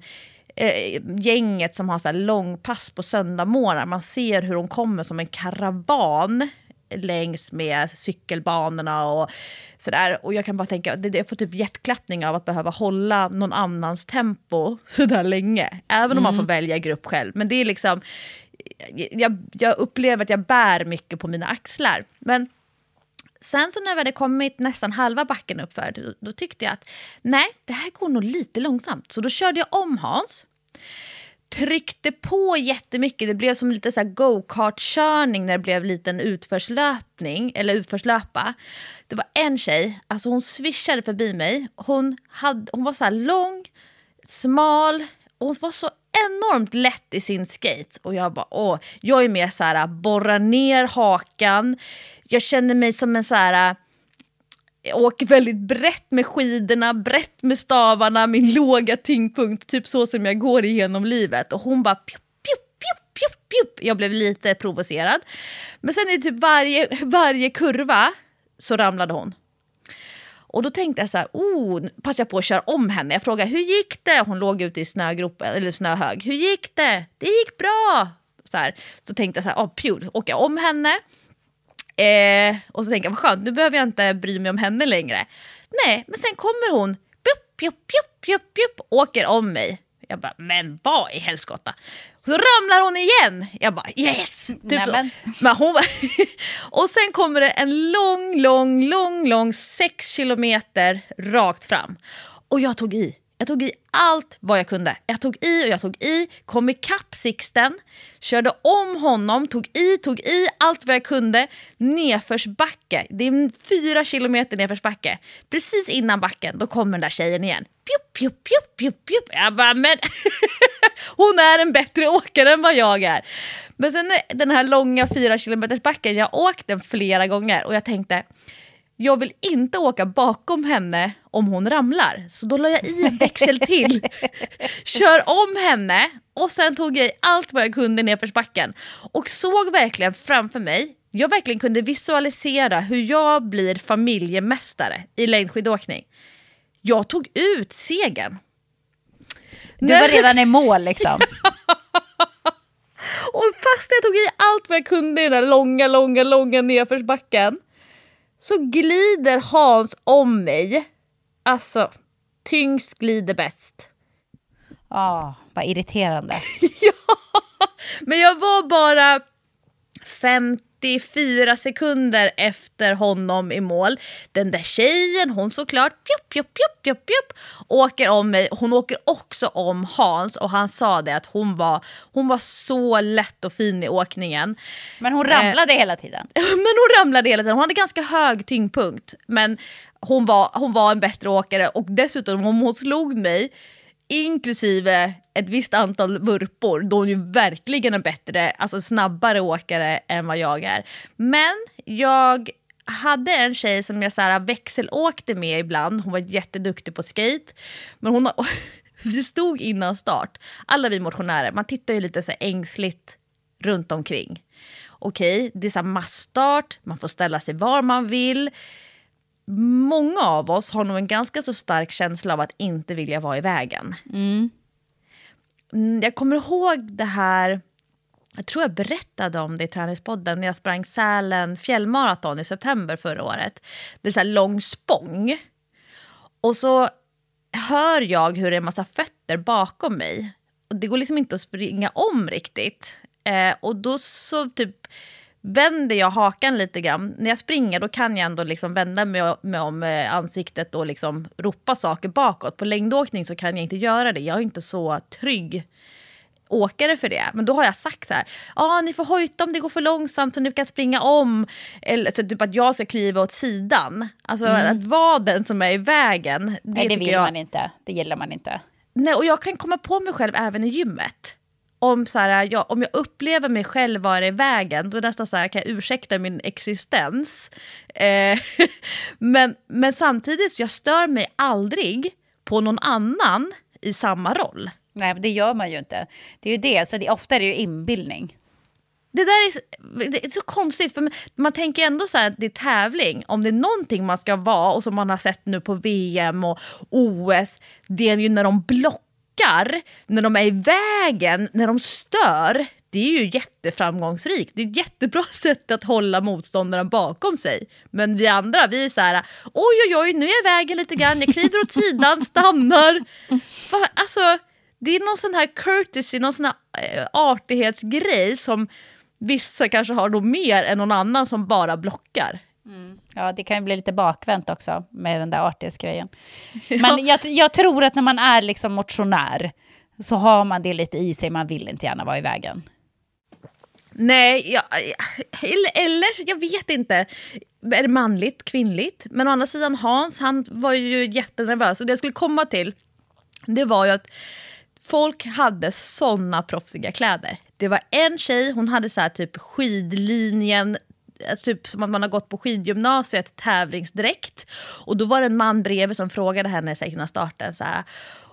[SPEAKER 2] eh, gänget som har så här långpass på söndagmorgnar. Man ser hur de kommer som en karavan längs med cykelbanorna och sådär. Och jag kan bara tänka, det, jag får typ hjärtklappning av att behöva hålla någon annans tempo sådär länge. Även om mm. man får välja grupp själv. Men det är liksom, jag, jag upplever att jag bär mycket på mina axlar. Men sen så när vi hade kommit nästan halva backen uppför, då, då tyckte jag att nej, det här går nog lite långsamt. Så då körde jag om Hans tryckte på jättemycket. Det blev som lite så go-kart-körning när det blev liten utförslöpning, eller utförslöpa. Det var en tjej, alltså hon swishade förbi mig. Hon, hade, hon var så lång, smal, och hon var så enormt lätt i sin skate. Och jag bara, åh, jag är mer så här, borra ner hakan. Jag känner mig som en så här, äh, jag åker väldigt brett med skidorna, brett med stavarna, min låga tyngdpunkt, typ så som jag går igenom livet. Och hon bara pjup, pjup, pjup, pjup, pjup. Jag blev lite provocerad. Men sen i typ varje, varje kurva så ramlade hon. Och då tänkte jag så här, oh, passar jag på att köra om henne. Jag frågade hur gick det? Hon låg ute i snögropen, eller snöhög. Hur gick det? Det gick bra. Så, här. så tänkte jag så här, oh, pjur, åker jag om henne. Eh, och så tänkte jag, vad skönt, nu behöver jag inte bry mig om henne längre. Nej, men sen kommer hon, pjup, pjup, pjup, pjup, pjup, åker om mig. Jag bara, men vad i helskotta? Så ramlar hon igen. Jag bara, yes! Typ,
[SPEAKER 1] Nämen.
[SPEAKER 2] men hon, och sen kommer det en lång, lång, lång, lång sex kilometer rakt fram. Och jag tog i. Jag tog i allt vad jag kunde. Jag tog i och jag tog i, kom ikapp Sixten, körde om honom, tog i, tog i allt vad jag kunde. Nedförsbacke, det är fyra kilometer nedförsbacke. Precis innan backen, då kommer den där tjejen igen. Pjup, pjup, pjup, pjup, pjup. Jag bara, men hon är en bättre åkare än vad jag är. Men sen den här långa fyra kilometers backen, jag har åkt den flera gånger och jag tänkte, jag vill inte åka bakom henne om hon ramlar. Så då la jag i en växel till, kör om henne och sen tog jag i allt vad jag kunde nedförsbacken. Och såg verkligen framför mig, jag verkligen kunde visualisera hur jag blir familjemästare i längdskidåkning. Jag tog ut segern.
[SPEAKER 1] Du var redan i mål liksom.
[SPEAKER 2] Och fast jag tog i allt vad jag kunde i den där långa, långa, långa nedförsbacken så glider Hans om mig. Alltså, tyngst glider bäst.
[SPEAKER 1] Ja, vad irriterande.
[SPEAKER 2] ja, men jag var bara 54 sekunder efter honom i mål. Den där tjejen, hon såklart pjup, pjup, pjup, pjup, pjup, åker om mig. Hon åker också om Hans och han sa det att hon var, hon var så lätt och fin i åkningen.
[SPEAKER 1] Men hon ramlade eh, hela tiden.
[SPEAKER 2] Men hon ramlade hela tiden. Hon hade ganska hög tyngdpunkt. Men hon var, hon var en bättre åkare och dessutom om hon slog mig inklusive ett visst antal vurpor, då hon ju verkligen en bättre, alltså snabbare åkare än vad jag är. Men jag hade en tjej som jag så här växelåkte med ibland, hon var jätteduktig på skate. Men hon vi stod innan start, alla vi motionärer, man tittar ju lite så ängsligt runt omkring. Okej, det är så massstart, man får ställa sig var man vill många av oss har nog en ganska så stark känsla av att inte vilja vara i vägen.
[SPEAKER 1] Mm.
[SPEAKER 2] mm. Jag kommer ihåg det här, jag tror jag berättade om det i Träningspodden när jag sprang Sälen fjällmaraton i september förra året. Det är så här lång spång. Och så hör jag hur det är en massa fötter bakom mig. Och det går liksom inte att springa om riktigt. Eh, och då så typ vänder jag hakan lite grann, när jag springer då kan jag ändå liksom vända mig, mig om eh, ansiktet och liksom ropa saker bakåt. På längdåkning så kan jag inte göra det, jag är inte så trygg åkare för det. Men då har jag sagt så här, ah, ni får hojta om det går för långsamt så ni kan springa om. Eller så typ att jag ska kliva åt sidan. Alltså mm. att vara den som är i vägen.
[SPEAKER 1] Det Nej det vill jag... man inte, det gillar man inte.
[SPEAKER 2] Nej och jag kan komma på mig själv även i gymmet om, så här, jag, om jag upplever mig själv vara i vägen, då nästan så här, kan jag ursäkta min existens. Eh, men, men samtidigt, jag stör mig aldrig på någon annan i samma roll.
[SPEAKER 1] Nej, det gör man ju inte. Det är ju det, så det, ofta är det ju inbildning.
[SPEAKER 2] Det där är, det är så konstigt, för man, tänker ändå så här, det är tävling. Om det är någonting man ska vara, och som man har sett nu på VM och OS, det är ju när de blockar backar, när de är i vägen, när de stör, det är ju jätteframgångsrikt. Det är ett jättebra sätt att hålla motståndaren bakom sig. Men vi andra, vi är så här, oj oj oj, nu är jag i vägen lite grann, jag kliver åt sidan, stannar. Alltså, det är någon sån här courtesy, någon sån här äh, artighetsgrej som vissa kanske har då mer än någon annan som bara blockar.
[SPEAKER 1] Mm. Ja, det kan ju bli lite bakvänt också med den där artighetsgrejen. Men jag, jag, tror att när man är liksom motionär så har man det lite i sig, man vill inte gärna vara i vägen.
[SPEAKER 2] Nej, ja, eller, eller jag vet inte. Är det manligt, kvinnligt? Men å andra sidan Hans, han var ju jättenervös. Och det jag skulle komma till, det var ju att folk hade såna proffsiga kläder. Det var en tjej, hon hade så här typ skidlinjen alltså typ som att man har gått på skidgymnasiet, tävlingsdräkt. Och då var det en man bredvid som frågade henne så här, innan starten så här,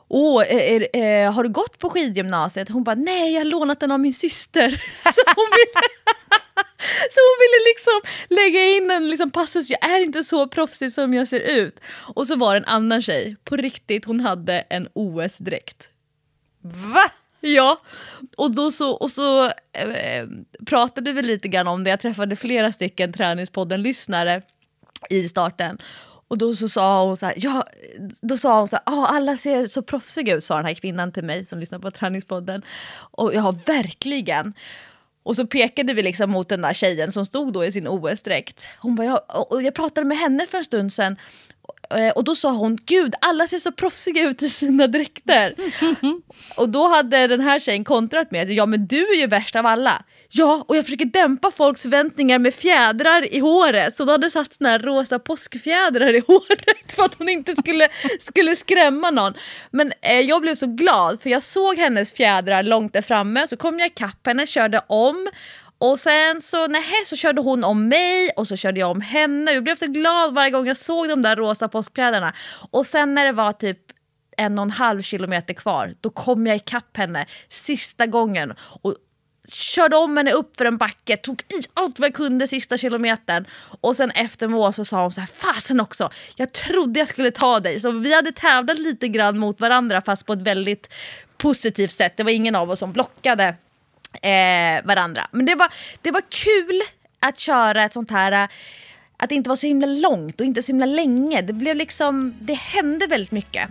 [SPEAKER 2] Åh, är, är, eh, har du gått på skidgymnasiet? Hon bara, nej jag har lånat den av min syster. så hon ville, så hon ville liksom lägga in en liksom passus, jag är inte så proffsig som jag ser ut. Och så var det en annan tjej, på riktigt, hon hade en OS-dräkt.
[SPEAKER 1] Va?
[SPEAKER 2] Ja, och då så, och så eh, pratade vi lite grann om det. Jag träffade flera stycken Träningspodden-lyssnare i starten. Och då så sa hon så här, ja, då sa hon så här, ah, alla ser så proffsiga ut, sa den här kvinnan till mig som lyssnar på Träningspodden. Och ja, verkligen. Och så pekade vi liksom mot den där tjejen som stod då i sin OS-dräkt. Hon bara, ja, och jag pratade med henne för en stund sedan och då sa hon, gud alla ser så proffsiga ut i sina dräkter. och då hade den här tjejen kontrat med, ja men du är ju värst av alla. Ja, och jag försöker dämpa folks förväntningar med fjädrar i håret. Så hon hade satt såna här rosa påskfjädrar i håret för att hon inte skulle, skulle skrämma någon. Men eh, jag blev så glad för jag såg hennes fjädrar långt där framme, så kom jag ikapp henne, körde om och sen så, nej, så körde hon om mig och så körde jag om henne. Jag blev så glad varje gång jag såg de där rosa påskkläderna. Och sen när det var typ en och en halv kilometer kvar, då kom jag ikapp henne sista gången. Och körde om henne upp för en backe, tog i allt vad jag kunde sista kilometern. Och sen efter mål så sa hon så här, fasen också, jag trodde jag skulle ta dig. Så vi hade tävlat lite grann mot varandra fast på ett väldigt positivt sätt. Det var ingen av oss som blockade eh, varandra. Men det var, det var kul att köra ett sånt här eh, att det inte var så himla långt och inte så himla länge. Det blev liksom, det hände väldigt mycket.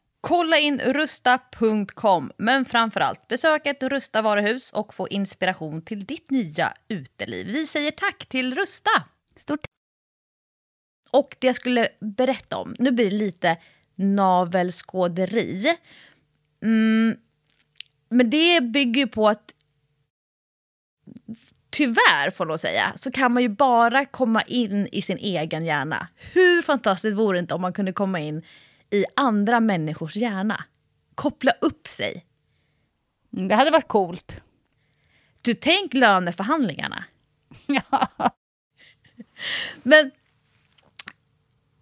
[SPEAKER 2] Kolla in rusta.com, men framförallt besök ett Rusta varuhus och få inspiration till ditt nya uteliv. Vi säger tack till Rusta!
[SPEAKER 1] Stort
[SPEAKER 2] Och det jag skulle berätta om, nu blir det lite navelskåderi. Mm, men det bygger ju på att tyvärr får man säga, så kan man ju bara komma in i sin egen hjärna. Hur fantastiskt vore det inte om man kunde komma in i andra människors hjärna? Koppla upp sig.
[SPEAKER 1] Mm, Det hade varit coolt.
[SPEAKER 2] Du tänk löneförhandlingarna.
[SPEAKER 1] Ja.
[SPEAKER 2] Men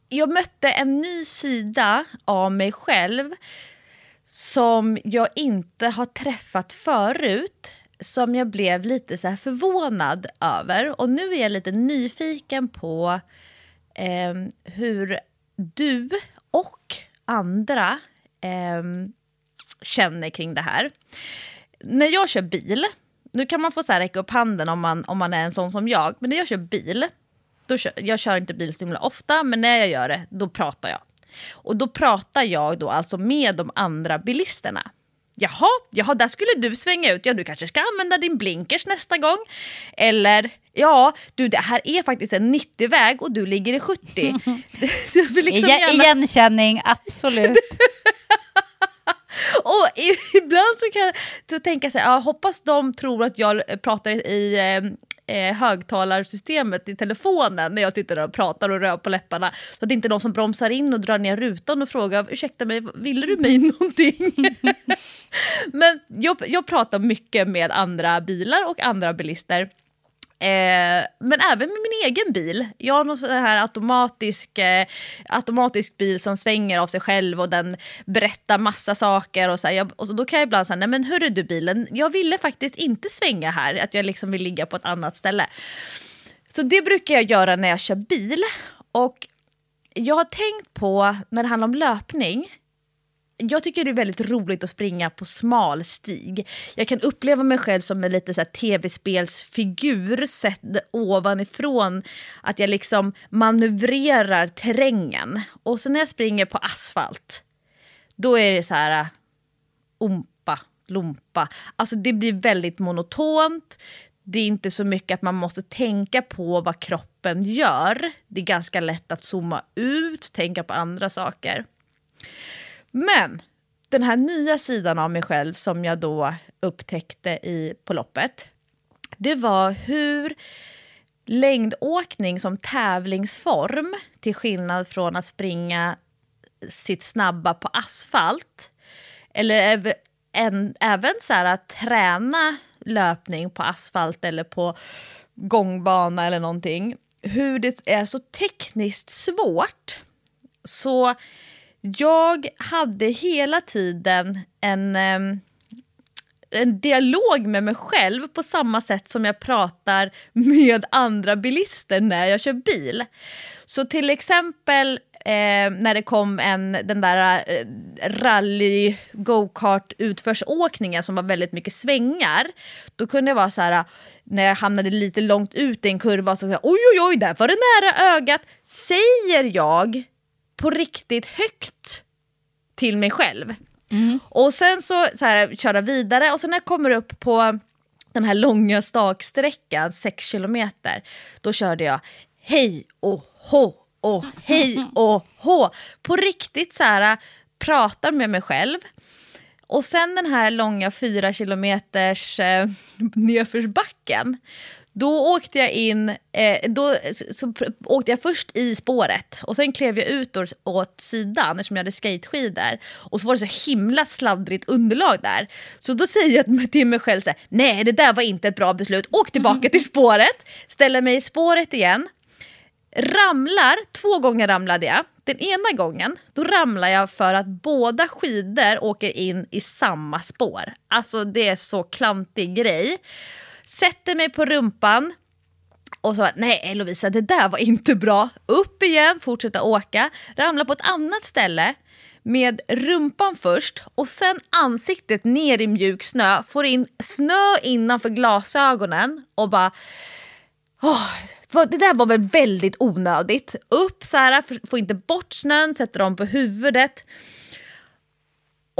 [SPEAKER 2] jag mötte en ny sida av mig själv som jag inte har träffat förut. Som jag blev lite så här förvånad över. Och nu är jag lite nyfiken på eh, hur du och andra eh, känner kring det här. När jag kör bil, nu kan man få så här räcka upp handen om man, om man är en sån som jag, men när jag kör bil, då kör, jag kör inte bil så himla ofta, men när jag gör det, då pratar jag. Och då pratar jag då alltså med de andra bilisterna. Jaha, jaha, där skulle du svänga ut. Ja, du kanske ska använda din blinkers nästa gång. Eller, ja, du, det här är faktiskt en 90-väg och du ligger i 70. du vill liksom
[SPEAKER 1] Igen,
[SPEAKER 2] gärna-
[SPEAKER 1] igenkänning, absolut.
[SPEAKER 2] Och ibland så kan jag så tänka så här, ja, hoppas de tror att jag pratar i eh, högtalarsystemet i telefonen när jag sitter där och pratar och rör på läpparna. Så att det inte är någon som bromsar in och drar ner rutan och frågar ursäkta mig, ville du mig någonting? Men jag, jag pratar mycket med andra bilar och andra bilister. Eh, men även med min egen bil. Jag har någon sån här automatisk, eh, automatisk bil som svänger av sig själv och den berättar massa saker. Och så, här, jag, och så då kan jag ibland säga, nej men hörru du bilen, jag ville faktiskt inte svänga här, att jag liksom vill ligga på ett annat ställe. Så det brukar jag göra när jag kör bil. Och jag har tänkt på, när det handlar om löpning, jag tycker det är väldigt roligt att springa på smal stig. Jag kan uppleva mig själv som en lite så tv-spelsfigur sett ovanifrån. Att jag liksom manövrerar terrängen. Och så när jag springer på asfalt, då är det så här äh, ompa, lompa. Alltså det blir väldigt monotont. Det är inte så mycket att man måste tänka på vad kroppen gör. Det är ganska lätt att zooma ut, tänka på andra saker. Men den här nya sidan av mig själv som jag då upptäckte i, på loppet, det var hur längdåkning som tävlingsform, till skillnad från att springa sitt snabba på asfalt, eller äv- en, även så här att träna löpning på asfalt eller på gångbana eller någonting, hur det är så tekniskt svårt. Så jag hade hela tiden en, ehm, en dialog med mig själv på samma sätt som jag pratar med andra bilister när jag kör bil. Så till exempel eh, när det kom en, den där eh, rally go-kart utförsåkningen som var väldigt mycket svängar. Då kunde det vara så här, när jag hamnade lite långt ut i en kurva så oj oj oj, där var det nära ögat. Säger jag på riktigt högt till mig själv. Och sen så, så här, köra vidare och sen när jag kommer upp på den här långa staksträckan, 6 kilometer, då körde jag hej och hå och hej och hå. På riktigt så här pratar med mig själv. Och sen den här långa fyra kilometers eh, nedförsbacken. Då åkte jag in, eh, då så, åkte jag först i spåret och sen klev jag ut åt, åt sidan eftersom jag hade skateskidor. Och så var det så himla sladdrigt underlag där. Så då säger jag till mig själv så här, nej det där var inte ett bra beslut, åk tillbaka till spåret, ställer mig i spåret igen, ramlar, två gånger ramlade jag. Den ena gången då ramlar jag för att båda skidor åker in i samma spår. Alltså det är så klantig grej. Sätter mig på rumpan och så nej Lovisa det där var inte bra. Upp igen, fortsätta åka, ramla på ett annat ställe med rumpan först och sen ansiktet ner i mjuk snö, får in snö innanför glasögonen och bara Åh, det där var väl väldigt onödigt. Upp så här, får inte bort snön, sätter dem på huvudet.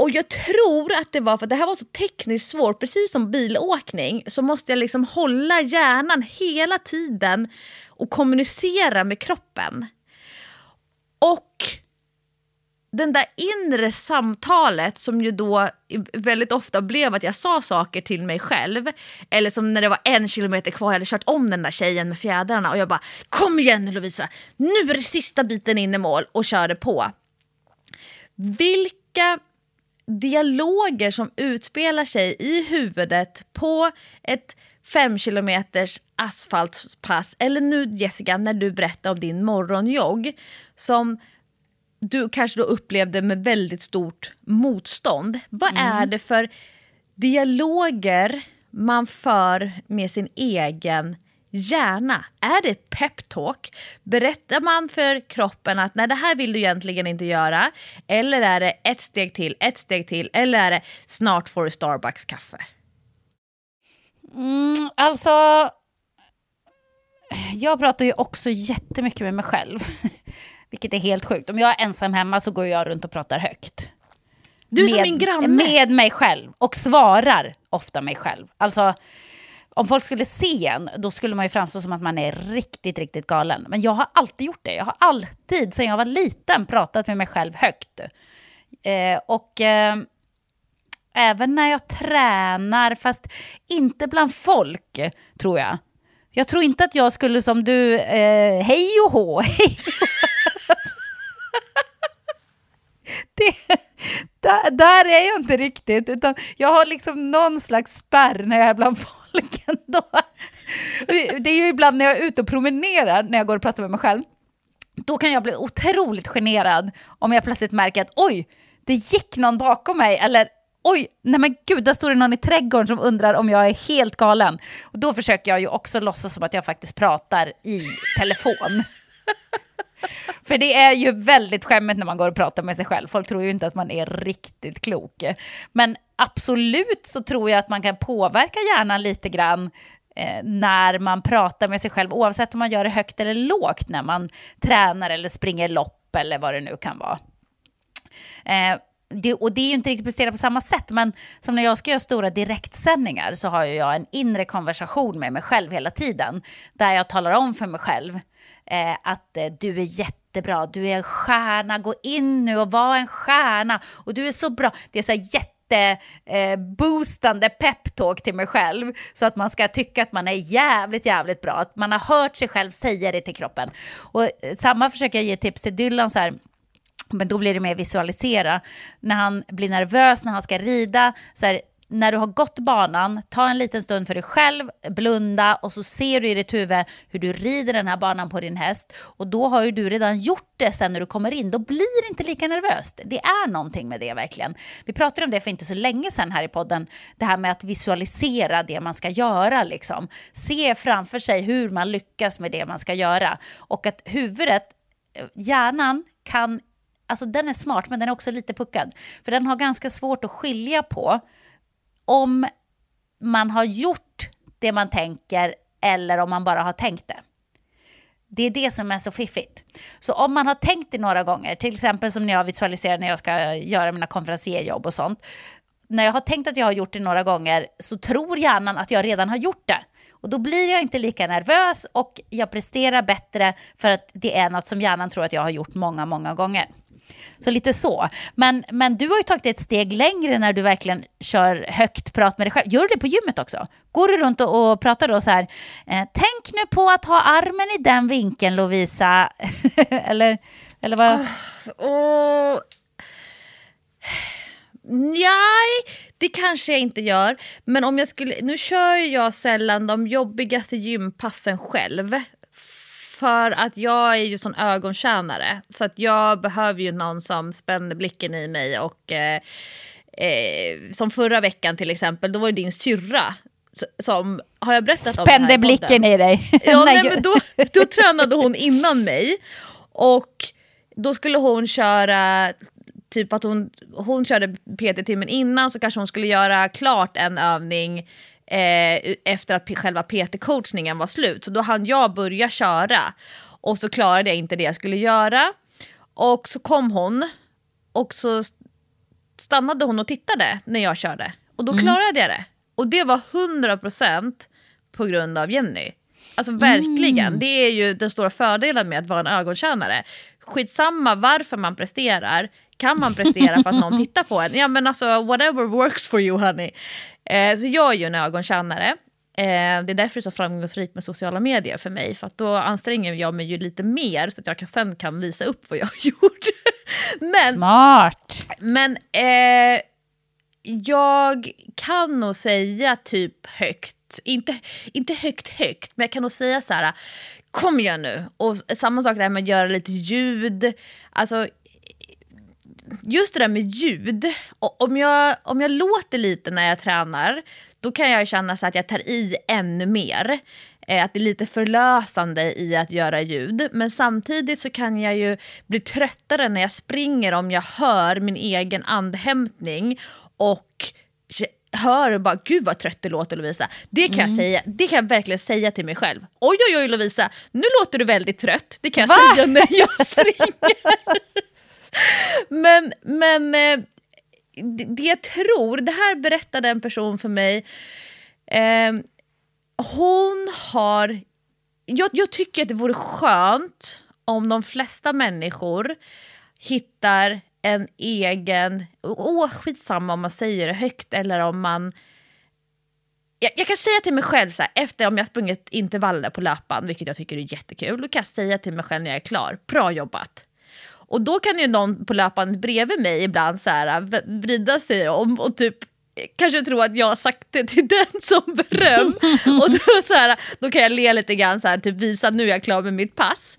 [SPEAKER 2] Och jag tror att det var för att det här var så tekniskt svårt, precis som bilåkning, så måste jag liksom hålla hjärnan hela tiden och kommunicera med kroppen. Och den där inre samtalet som ju då väldigt ofta blev att jag sa saker till mig själv. Eller som när det var en kilometer kvar, jag hade kört om den där tjejen med fjädrarna och jag bara Kom igen nu Lovisa, nu är det sista biten in i mål och körde på. Vilka dialoger som utspelar sig i huvudet på ett fem kilometers asfaltpass eller nu Jessica när du berättar om din morgonjogg som du kanske då upplevde med väldigt stort motstånd. Vad är det för dialoger man för med sin egen hjärna? Är det ett peptalk? Berättar man för kroppen att nej, det här vill du egentligen inte göra? Eller är det ett steg till, ett steg till, eller är det snart får du Starbucks kaffe?
[SPEAKER 1] Mm, alltså, jag pratar ju också jättemycket med mig själv. Vilket är helt sjukt. Om jag är ensam hemma så går jag runt och pratar högt.
[SPEAKER 2] Du är som
[SPEAKER 1] med,
[SPEAKER 2] min granne.
[SPEAKER 1] Med mig själv. Och svarar ofta mig själv. Alltså, om folk skulle se en, då skulle man ju framstå som att man är riktigt, riktigt galen. Men jag har alltid gjort det. Jag har alltid, sedan jag var liten, pratat med mig själv högt. Eh, och eh, även när jag tränar, fast inte bland folk, tror jag. Jag tror inte att jag skulle som du, eh, hej och hå, hej det, där, där är jag inte riktigt, utan jag har liksom någon slags spärr när jag är bland folk ändå. Det det är ju ibland när jag är ute och promenerar, när jag går och pratar med mig själv, då kan jag bli otroligt generad om jag plötsligt märker att oj, det gick någon bakom mig, eller oj, nej men gud, där står det någon i trädgården som undrar om jag är helt galen. Och då försöker jag ju också låtsas som att jag faktiskt pratar i telefon. För det är ju väldigt skämmigt när man går och pratar med sig själv. Folk tror ju inte att man är riktigt klok. Men absolut så tror jag att man kan påverka hjärnan lite grann eh, när man pratar med sig själv, oavsett om man gör det högt eller lågt när man tränar eller springer lopp eller vad det nu kan vara. Eh, det, och det är ju inte riktigt presterat på samma sätt, men som när jag ska göra stora direktsändningar så har ju jag en inre konversation med mig själv hela tiden, där jag talar om för mig själv eh, att eh, du är jättebra, du är en stjärna, gå in nu och var en stjärna och du är så bra. Det är så här jätte eh, boostande peptalk till mig själv så att man ska tycka att man är jävligt, jävligt bra. Att man har hört sig själv säga det till kroppen. Och eh, samma försöker jag ge tips till Dylan så här, men då blir det mer visualisera. När han blir nervös, när han ska rida, så här, när du har gått banan, ta en liten stund för dig själv, blunda och så ser du i ditt huvud hur du rider den här banan på din häst. Och då har ju du redan gjort det sen när du kommer in. Då blir det inte lika nervöst. Det är någonting med det verkligen. Vi pratade om det för inte så länge sedan här i podden. Det här med att visualisera det man ska göra. Liksom. Se framför sig hur man lyckas med det man ska göra. Och att huvudet, eh, hjärnan, kan, alltså den är smart men den är också lite puckad. För den har ganska svårt att skilja på om man har gjort det man tänker eller om man bara har tänkt det. Det är det som är så fiffigt. Så om man har tänkt det några gånger, till exempel som när jag visualiserar när jag ska göra mina konferencierjobb och sånt. När jag har tänkt att jag har gjort det några gånger så tror hjärnan att jag redan har gjort det. Och då blir jag inte lika nervös och jag presterar bättre för att det är något som hjärnan tror att jag har gjort många, många gånger. Så lite så. Men, men du har ju tagit ett steg längre när du verkligen kör högt prat med dig själv. Gör du det på gymmet också? Går du runt och, och pratar då så här, eh, tänk nu på att ha armen i den vinkeln Lovisa, eller, eller vad?
[SPEAKER 2] Ah, och... Nej, det kanske jag inte gör. Men om jag skulle, nu kör jag sällan de jobbigaste gympassen själv. För att jag är ju sån ögontjänare. Så att jag behöver ju någon som spänner blicken i mig. Och eh, eh, Som förra veckan till exempel, då var det din syrra som, har jag berättat
[SPEAKER 1] Spände
[SPEAKER 2] om i
[SPEAKER 1] blicken i dig.
[SPEAKER 2] Ja,
[SPEAKER 1] Nej,
[SPEAKER 2] men då, då tränade hon innan mig. Och då skulle hon köra, typ att hon, hon körde PT-timmen innan så kanske hon skulle göra klart en övning eh, efter att själva PT-coachningen var slut. Så då hann jag börja köra. Och så klarade jag inte det jag skulle göra. Och så kom hon och så st- stannade hon och tittade när jag körde. Och då klarade jag det. Och det var 100% på grund av Jenny. Alltså verkligen, det är ju den stora fördelen med att vara en ögontjänare. Skitsamma varför man presterar, kan man prestera för att någon tittar på en? Ja men alltså whatever works for you honey. Eh, så jag är ju en ögontjänare. Eh, det är därför det är så framgångsrikt med sociala medier för mig. För att då anstränger jag mig ju lite mer så att jag kan, sen kan visa upp vad jag har gjort. men
[SPEAKER 1] Smart.
[SPEAKER 2] men eh, jag kan nog säga typ högt, inte, inte högt högt, men jag kan nog säga så här, kom igen nu. Och samma sak där med att göra lite ljud. Alltså, just det där med ljud, och om jag, om jag låter lite när jag tränar, då kan jag känna så att jag tar i ännu mer. Eh, Att det är lite förlösande i att göra ljud. Men samtidigt så kan jag ju bli tröttare när jag springer om jag hör min egen andhämtning och hör bara gud vad trött det låter Lovisa. Det kan, jag säga, det kan jag verkligen säga till mig själv. Oj oj oj Lovisa, nu låter du väldigt trött. Det kan jag
[SPEAKER 1] Va?
[SPEAKER 2] säga när jag springer men men eh, det, jag tror, det här berättade en person för mig. Eh, hon har... Jag, jag tycker att det vore skönt om de flesta människor hittar en egen... Åh, skitsamma om man säger det högt eller om man... Jag, jag kan säga till mig själv, så här, efter om jag sprungit intervaller på löpan, vilket jag tycker är jättekul, då kan jag säga till mig själv när jag är klar, bra jobbat. Och då kan ju någon på löpandet bredvid mig ibland så här, vrida sig om och typ kanske tro att jag har sagt det till den som beröm. och då, så här, då kan jag le lite grann, så här, typ visa att nu är jag klar med mitt pass.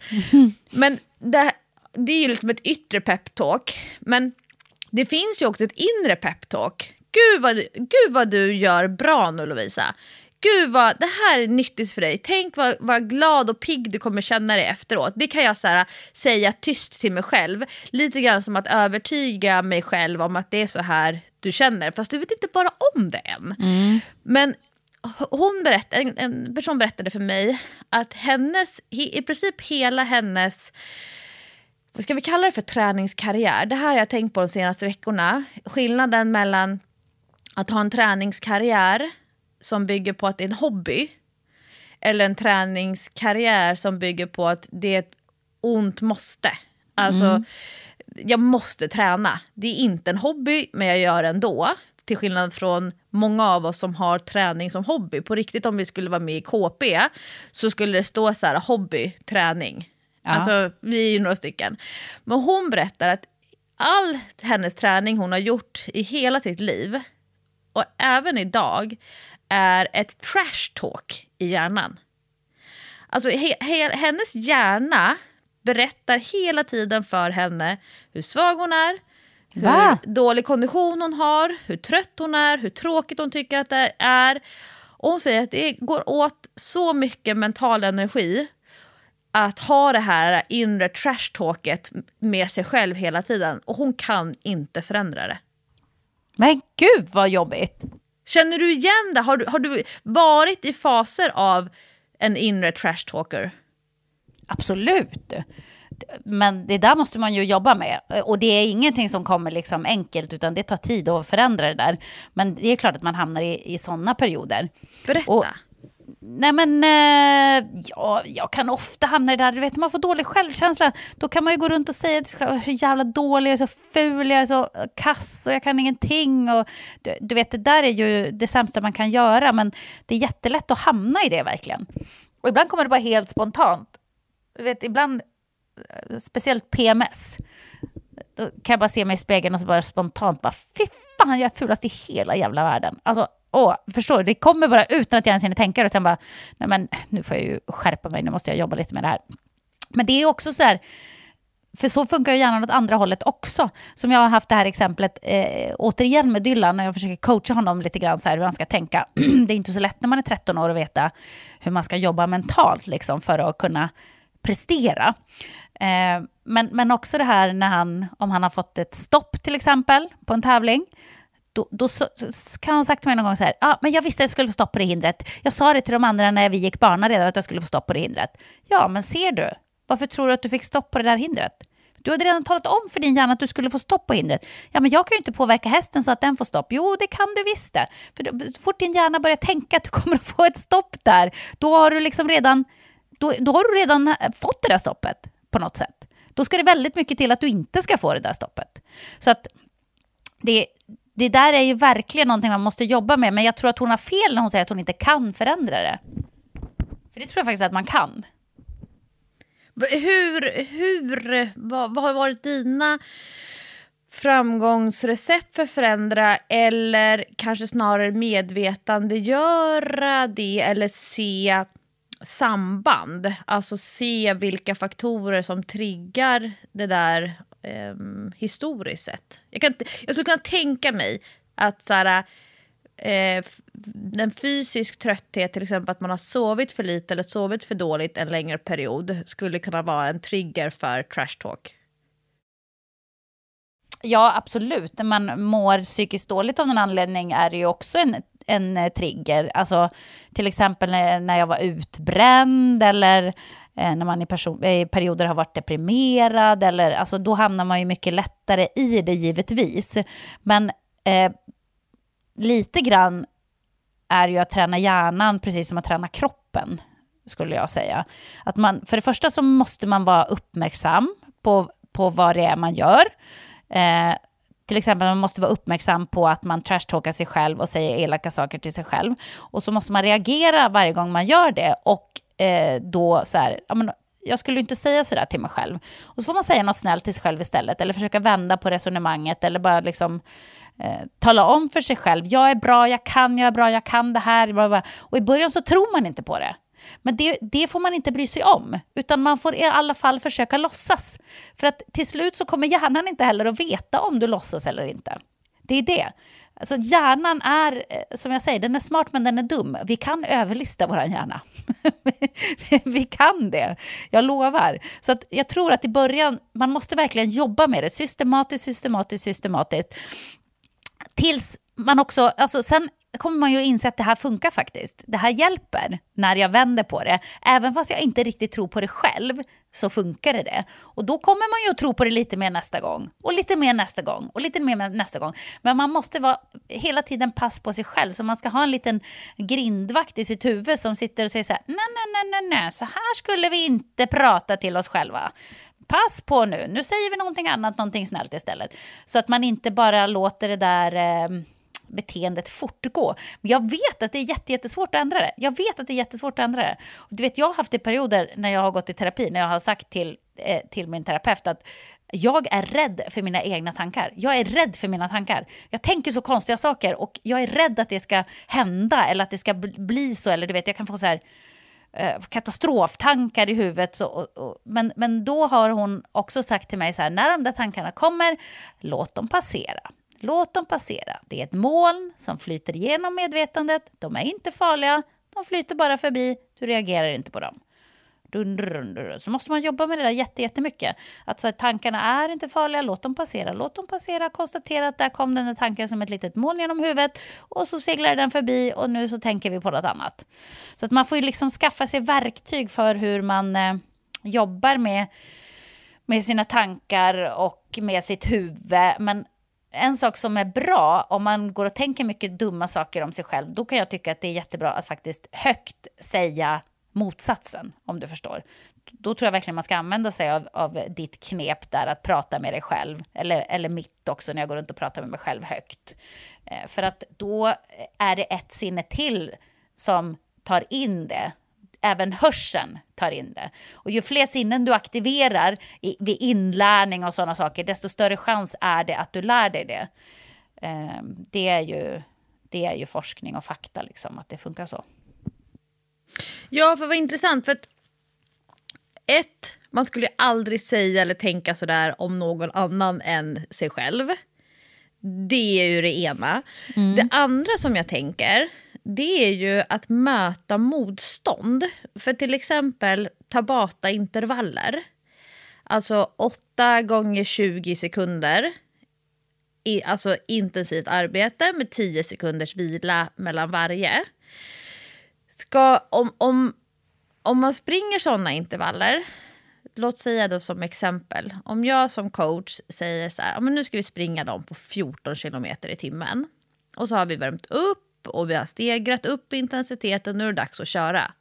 [SPEAKER 2] Men det, det är ju liksom ett yttre peptalk. Men det finns ju också ett inre peptalk. Gud vad, gud vad du gör bra nu Lovisa. Gud vad, det här är nyttigt för dig. Tänk vad, vad glad och pigg du kommer känna dig efteråt. Det kan jag så här, säga tyst till mig själv. Lite grann som att övertyga mig själv om att det är så här du känner. Fast du vet inte bara om det än. Men hon berättade, en, en person berättade för mig att hennes, i i princip hela hennes vad ska vi kalla det för träningskarriär? Det här har jag tänkt på de senaste veckorna. Skillnaden mellan att ha en träningskarriär som bygger på att det är en hobby eller en träningskarriär som bygger på att det är ett ont måste. Alltså, jag måste träna. Det är inte en hobby, men jag gör det ändå. Till skillnad från många av oss som har träning som hobby. På riktigt om vi skulle vara med i KP så skulle det stå så här hobby, träning.
[SPEAKER 1] Ja.
[SPEAKER 2] Alltså vi är ju några stycken. Men hon berättar att all hennes träning hon har gjort i hela sitt liv och även idag är ett trash talk i hjärnan. Alltså he, he, hennes hjärna berättar hela tiden för henne hur svag hon är, hur
[SPEAKER 1] Va?
[SPEAKER 2] dålig kondition hon har, hur trött hon är, hur tråkigt hon tycker att det är. Och hon säger att det går åt så mycket mental energi att ha det här inre trash-talket med sig själv hela tiden. Och hon kan inte förändra det.
[SPEAKER 1] Men gud vad jobbigt!
[SPEAKER 2] Känner du igen det? Har du, har du varit i faser av en inre trash-talker?
[SPEAKER 1] Absolut. Men det där måste man ju jobba med. Och det är ingenting som kommer liksom enkelt, utan det tar tid att förändra det där. Men det är klart att man hamnar i, i sådana perioder.
[SPEAKER 2] Berätta.
[SPEAKER 1] Och, nej men, eh, ja, jag kan ofta hamna i det där, du vet, man får dålig självkänsla. Då kan man ju gå runt och säga att jag är så jävla dålig, jag är så ful, jag är så kass och jag kan ingenting. Och, du, du vet, det där är ju det sämsta man kan göra, men det är jättelätt att hamna i det verkligen. Och ibland kommer det bara helt spontant. Du vet, ibland eh, speciellt PMS, då kan jag bara se mig i spegeln och så bara spontant bara, fy fan, jag är fulast i hela jävla världen. Alltså, åh, förstår du? Det kommer bara utan att jag ens hinner tänka det och sen bara, nej men nu får jag ju skärpa mig, nu måste jag jobba lite med det här. Men det är också så här, för så funkar ju hjärnan åt andra hållet också. Som jag har haft det här exemplet eh, återigen med Dylan, när jag försöker coacha honom lite grann så här hur han ska tänka. det är inte så lätt när man är 13 år att veta hur man ska jobba mentalt liksom, för att kunna prestera. Eh, men, men också det här när han, om han har fått ett stopp till exempel på en tävling, då, då så, kan han sagt till mig någon gång så här, ah, men jag visste att jag skulle få stopp på det hindret. Jag sa det till de andra när vi gick bana redan att jag skulle få stopp på det hindret. Ja, men ser du, varför tror du att du fick stopp på det där hindret? Du hade redan talat om för din hjärna att du skulle få stopp på hindret. Ja, men jag kan ju inte påverka hästen så att den får stopp. Jo, det kan du visst det. För så fort din hjärna börjar tänka att du kommer att få ett stopp där, då har du liksom redan, då, då har du redan eh, fått det där stoppet på något sätt. Då ska det väldigt mycket till att du inte ska få det där stoppet. Så att det, det där är ju verkligen någonting man måste jobba med, men jag tror att hon har fel när hon säger att hon inte kan förändra det. För det tror jag faktiskt att man kan.
[SPEAKER 2] Hur, hur, vad, vad har varit dina framgångsrecept för att förändra eller kanske snarare medvetandegöra det eller se samband, alltså se vilka faktorer som triggar det där eh, historiskt sett. Jag, kan, jag skulle kunna tänka mig att så här, eh, en fysisk trötthet, till exempel att man har sovit för lite eller sovit för dåligt en längre period, skulle kunna vara en trigger för trash talk.
[SPEAKER 1] Ja, absolut. När man mår psykiskt dåligt av någon anledning är det ju också en en trigger. Alltså till exempel när, jag var utbränd eller Eh, när man i, person, i perioder har varit deprimerad. Eller, alltså, då hamnar man ju mycket lättare i det givetvis. Men eh, lite grann är ju att träna hjärnan precis som att träna kroppen, skulle jag säga. Att man, för det första så måste man vara uppmärksam på, på vad det är man gör. Eh, till exempel man måste vara uppmärksam på att man trashtalkar sig själv och säger elaka saker till sig själv. Och så måste man reagera varje gång man gör det. Och eh, då så här, ja, men, jag skulle inte säga sådär till mig själv. Och så får man säga något snällt till sig själv istället. Eller försöka vända på resonemanget. Eller bara liksom eh, tala om för sig själv. Jag är bra, jag kan, jag är bra, jag kan det här. Och i början så tror man inte på det. Men det, det, får man inte bry sig om, utan man får i alla fall försöka låtsas. För att till slut så kommer hjärnan inte heller att veta om du låtsas eller inte. Det är det. Alltså hjärnan är, eh, som jag säger, den är smart men den är dum. Vi kan överlista vår hjärna. vi kan det, jag lovar. Så att jag tror att i början, man måste verkligen jobba med det systematiskt, systematiskt, systematiskt. Tills man också, alltså sen kommer man ju inse att det här funkar faktiskt. Det här hjälper när jag vänder på det. Även fast jag inte riktigt tror på det själv så funkar det det. Och då kommer man ju att tro på det lite mer nästa gång. Och lite mer nästa gång. Och lite mer nästa gång. Men man måste vara hela tiden pass på sig själv. Så man ska ha en liten grindvakt i sitt huvud som sitter och säger så här. Nej, nej, nej, nej, nej. Så här skulle vi inte prata till oss själva pass på nu, nu säger vi någonting annat, någonting snällt istället. Så att man inte bara låter det där eh, beteendet fortgå. Men jag vet att det är jättesvårt att ändra det. Jag vet att det är jättesvårt att ändra det. Och du vet, jag har haft i perioder när jag har gått i terapi, när jag har sagt till, eh, till min terapeut att jag är rädd för mina egna tankar. Jag är rädd för mina tankar. Jag tänker så konstiga saker och jag är rädd att det ska hända eller att det ska bli så. Eller du vet, jag kan få så här eh, katastroftankar i huvudet. Så, och, och, men, men då har hon också sagt till mig så här, när de där tankarna kommer, låt dem passera. Låt dem passera. Det är ett moln som flyter genom medvetandet. De är inte farliga, de flyter bara förbi. Du reagerar inte på dem. Dun, dun, dun, så måste man jobba med det där jättemycket. Att så här, tankarna är inte farliga, låt dem passera. Låt dem passera, konstatera att där kom den där tanken som ett litet moln genom huvudet och så seglar den förbi och nu så tänker vi på något annat. Så att man får ju liksom skaffa sig verktyg för hur man eh, jobbar med, med sina tankar och med sitt huvud. Men en sak som är bra, om man går och tänker mycket dumma saker om sig själv, då kan jag tycka att det är jättebra att faktiskt högt säga motsatsen, om du förstår. Då tror jag verkligen man ska använda sig av, av ditt knep där, att prata med dig själv. Eller, eller mitt också, när jag går runt och pratar med mig själv högt. Eh, för att då är det ett sinne till som tar in det. Även hörseln tar in det. Och ju fler sinnen du aktiverar i, vid inlärning och sådana saker, desto större chans är det att du lär dig det. Eh, det, är ju, det är ju forskning och fakta, liksom, att det funkar så.
[SPEAKER 2] Ja, för vad intressant. För att ett, man skulle aldrig säga eller tänka sådär om någon annan än sig själv. Det är ju det ena. Mm. Det andra som jag tänker, det är ju att möta motstånd. För till exempel Tabata-intervaller. Alltså 8 gånger 20 sekunder. I, alltså intensivt arbete med 10 sekunders vila mellan varje ska, om, om, om man springer sådana intervaller, låt säga då som exempel, om jag som coach säger så här, men nu ska vi springa dem på 14 kilometer i timmen. Och så har vi värmt upp och vi har stegrat upp intensiteten, nu är det dags att köra.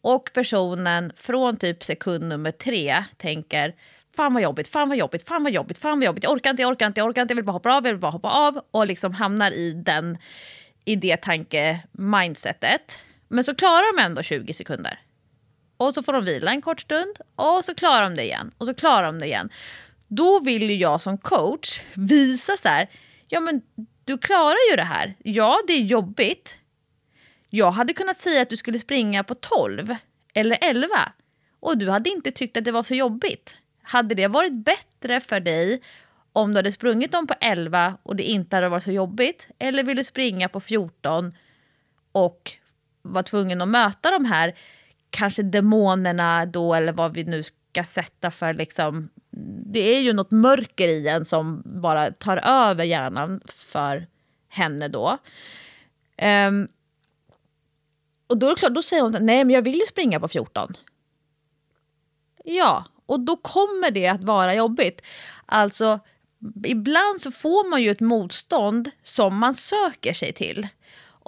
[SPEAKER 2] Och personen från typ sekund nummer tre tänker, fan vad jobbigt, fan vad jobbigt, fan vad jobbigt, fan vad jobbigt, jag orkar inte, jag orkar inte, jag orkar inte, jag vill bara hoppa av, jag vill bara hoppa av och liksom hamnar i den i det tanke-mindsetet. Men så klarar de ändå 20 sekunder. Och så får de vila en kort stund och så klarar de det igen och så klarar de det igen. Då vill ju jag som coach visa så här, ja men du klarar ju det här. Ja, det är jobbigt. Jag hade kunnat säga att du skulle springa på 12 eller 11 och du hade inte tyckt att det var så jobbigt. Hade det varit bättre för dig om du hade sprungit dem på 11 och det inte hade varit så jobbigt? Eller vill du springa på 14 och var tvungen att möta de här kanske demonerna då eller vad vi nu ska sätta för liksom det är ju något mörker i en som bara tar över hjärnan för henne då. Um, och då är det klart, då säger hon nej men jag vill ju springa på 14. Ja, och då kommer det att vara jobbigt. Alltså, ibland så får man ju ett motstånd som man söker sig till.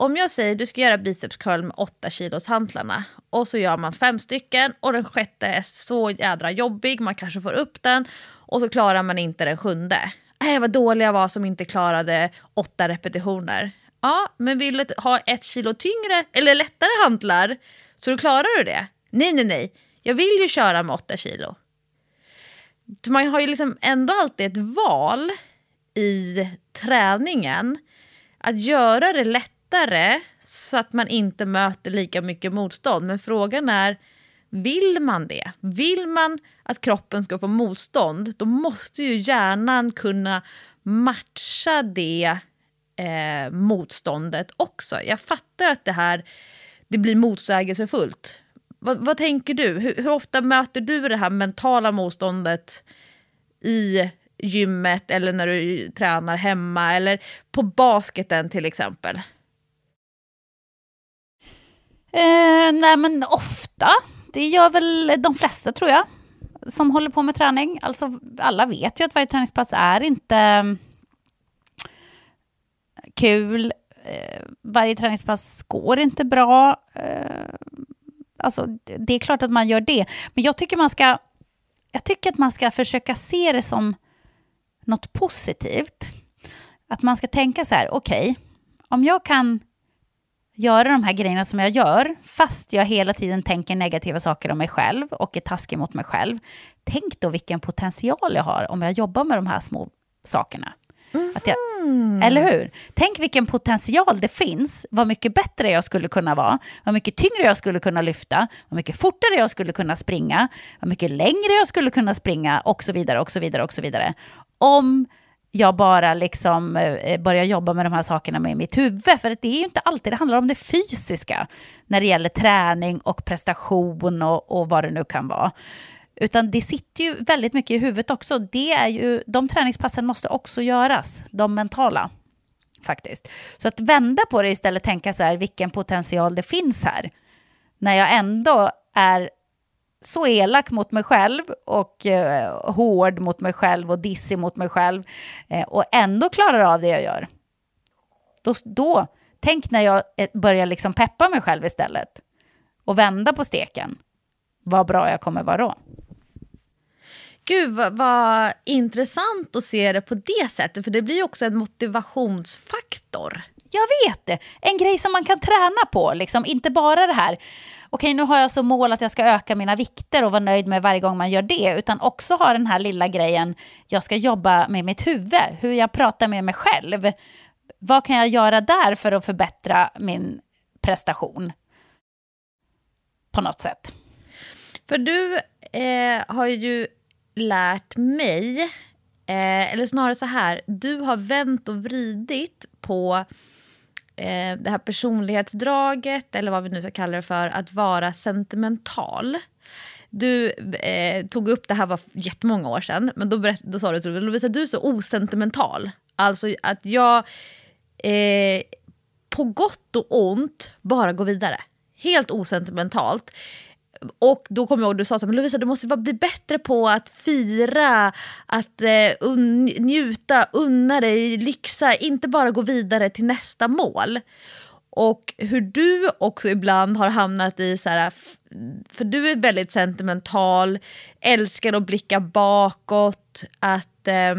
[SPEAKER 2] Om jag säger du ska göra biceps curl med 8 kilos hantlarna och så gör man fem stycken och den sjätte är så jädra jobbig, man kanske får upp den och så klarar man inte den sjunde. Äh, vad dålig jag var som inte klarade åtta repetitioner. Ja, men vill du ha ett kilo tyngre eller lättare hantlar så du klarar du det? Nej, nej, nej. Jag vill ju köra med 8 kilo. Man har ju liksom ändå alltid ett val i träningen att göra det lätt lättare så att man inte möter lika mycket motstånd. Men frågan är, vill man det? Vill man att kroppen ska få motstånd, då måste ju hjärnan kunna matcha det eh, motståndet också. Jag fattar att det här det blir motsägelsefullt. Vad, vad tänker du? Hur, hur, ofta möter du det här mentala motståndet i gymmet eller när du tränar hemma eller på basketen till exempel?
[SPEAKER 1] Eh, nej, men ofta. Det gör väl de flesta, tror jag, som håller på med träning. Alltså, alla vet ju att varje träningspass är inte mm, kul. Eh, varje träningspass går inte bra. Eh, alltså, det är klart att man gör det. Men jag tycker man ska, jag tycker att man ska försöka se det som något positivt. Att man ska tänka så här, okej, okay, om jag kan göra de här grejerna som jag gör, fast jag hela tiden tänker negativa saker om mig själv och är taskig mot mig själv. Tänk då vilken potential jag har om jag jobbar med de här små sakerna. Mm. Jag, eller hur? Tänk vilken potential det finns, vad mycket bättre jag skulle kunna vara, vad mycket tyngre jag skulle kunna lyfta, vad mycket fortare jag skulle kunna springa, vad mycket längre jag skulle kunna springa och så vidare och så vidare och så vidare. Om jag bara liksom eh, eh, börjar jobba med de här sakerna med mitt huvud. För det är ju inte alltid det handlar om det fysiska när det gäller träning och prestation och, och vad det nu kan vara. Utan det sitter ju väldigt mycket i huvudet också. Det är ju, de träningspassen måste också göras, de mentala. Faktiskt. Så att vända på det istället, tänka så här, vilken potential det finns här. När jag ändå är så elak mot mig själv och eh, hård mot mig själv och dissig mot mig själv eh, och ändå klarar av det jag gör. Då, då tänk när jag eh, börjar liksom peppa mig själv istället och vända på steken. Vad bra jag kommer vara då.
[SPEAKER 2] Gud vad, vad, intressant att se det på det sättet, för det blir också en motivationsfaktor.
[SPEAKER 1] Jag vet det! En grej som man kan träna på, liksom. inte bara det här okej nu har jag som mål att jag ska öka mina vikter och vara nöjd med varje gång man gör det, utan också ha den här lilla grejen, jag ska jobba med mitt huvud, hur jag pratar med mig själv. Vad kan jag göra där för att förbättra min prestation? På något sätt.
[SPEAKER 2] För du eh, har ju lärt mig, eh, eller snarare så här, du har vänt och vridit på eh, det här personlighetsdraget, eller vad vi nu ska kalla det för, att vara sentimental. Du eh, tog upp, det här var jättemånga år sedan, men då, berätt, då sa du till Lovisa du är så osentimental. Alltså att jag eh, på gott och ont bara går vidare. Helt osentimentalt. Och då kommer jag ihåg du sa så här, men Lovisa du måste bli bättre på att fira, att eh, un, njuta, unna dig, lyxa, inte bara gå vidare till nästa mål. Och hur du också ibland har hamnat i så här, för du är väldigt sentimental, älskar att blicka bakåt, att eh,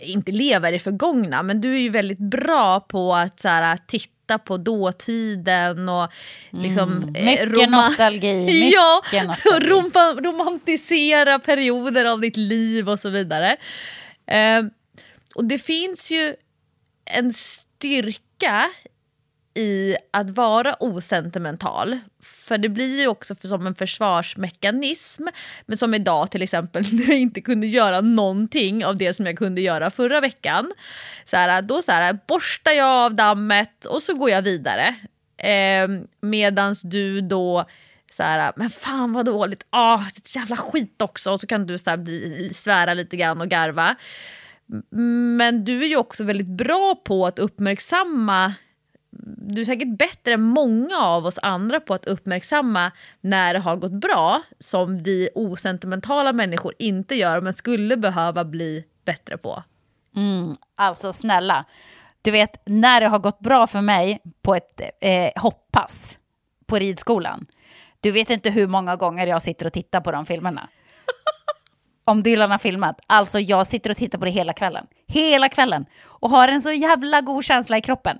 [SPEAKER 2] inte leva i det förgångna, men du är ju väldigt bra på att så här, titta titta på dåtiden och liksom...
[SPEAKER 1] Mm, eh, mycket nostalgi. Mycket
[SPEAKER 2] ja,
[SPEAKER 1] nostalgi.
[SPEAKER 2] Rom- romantisera perioder av ditt liv och så vidare. Eh, och det finns ju en styrka i att vara osentimental. För det blir ju också för, som en försvarsmekanism. Men som idag till exempel när jag inte kunde göra någonting av det som jag kunde göra förra veckan. Så här, då så här, borstar jag av dammet och så går jag vidare. Eh, medans du då så här, men fan vad dåligt, ah, det är jävla skit också. Och så kan du så här, bli, svära lite grann och garva. Men du är ju också väldigt bra på att uppmärksamma du är säkert bättre än många av oss andra på att uppmärksamma när det har gått bra, som vi osentimentala människor inte gör, men skulle behöva bli bättre på.
[SPEAKER 1] Mm, alltså snälla, du vet när det har gått bra för mig på ett eh, hoppass på ridskolan. Du vet inte hur många gånger jag sitter och tittar på de filmerna om Dylan har filmat. Alltså jag sitter och tittar på det hela kvällen. Hela kvällen. Och har en så jävla god känsla i kroppen.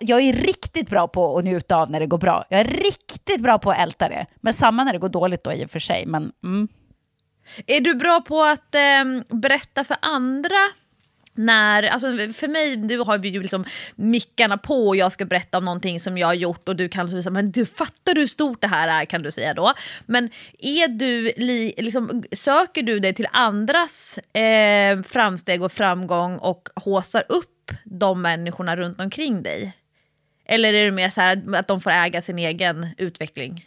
[SPEAKER 1] Jag är riktigt bra på att njuta av när det går bra. Jag är riktigt bra på att älta det. Men samma när det går dåligt då i och för sig. Men, mm.
[SPEAKER 2] Är du bra på att eh, berätta för andra när, alltså för mig, du har vi ju liksom mickarna på och jag ska berätta om någonting som jag har gjort och du kan säga men du fattar hur stort det här är kan du säga då. Men är du, liksom, söker du dig till andras eh, framsteg och framgång och håsar upp de människorna runt omkring dig? Eller är det mer så här att de får äga sin egen utveckling?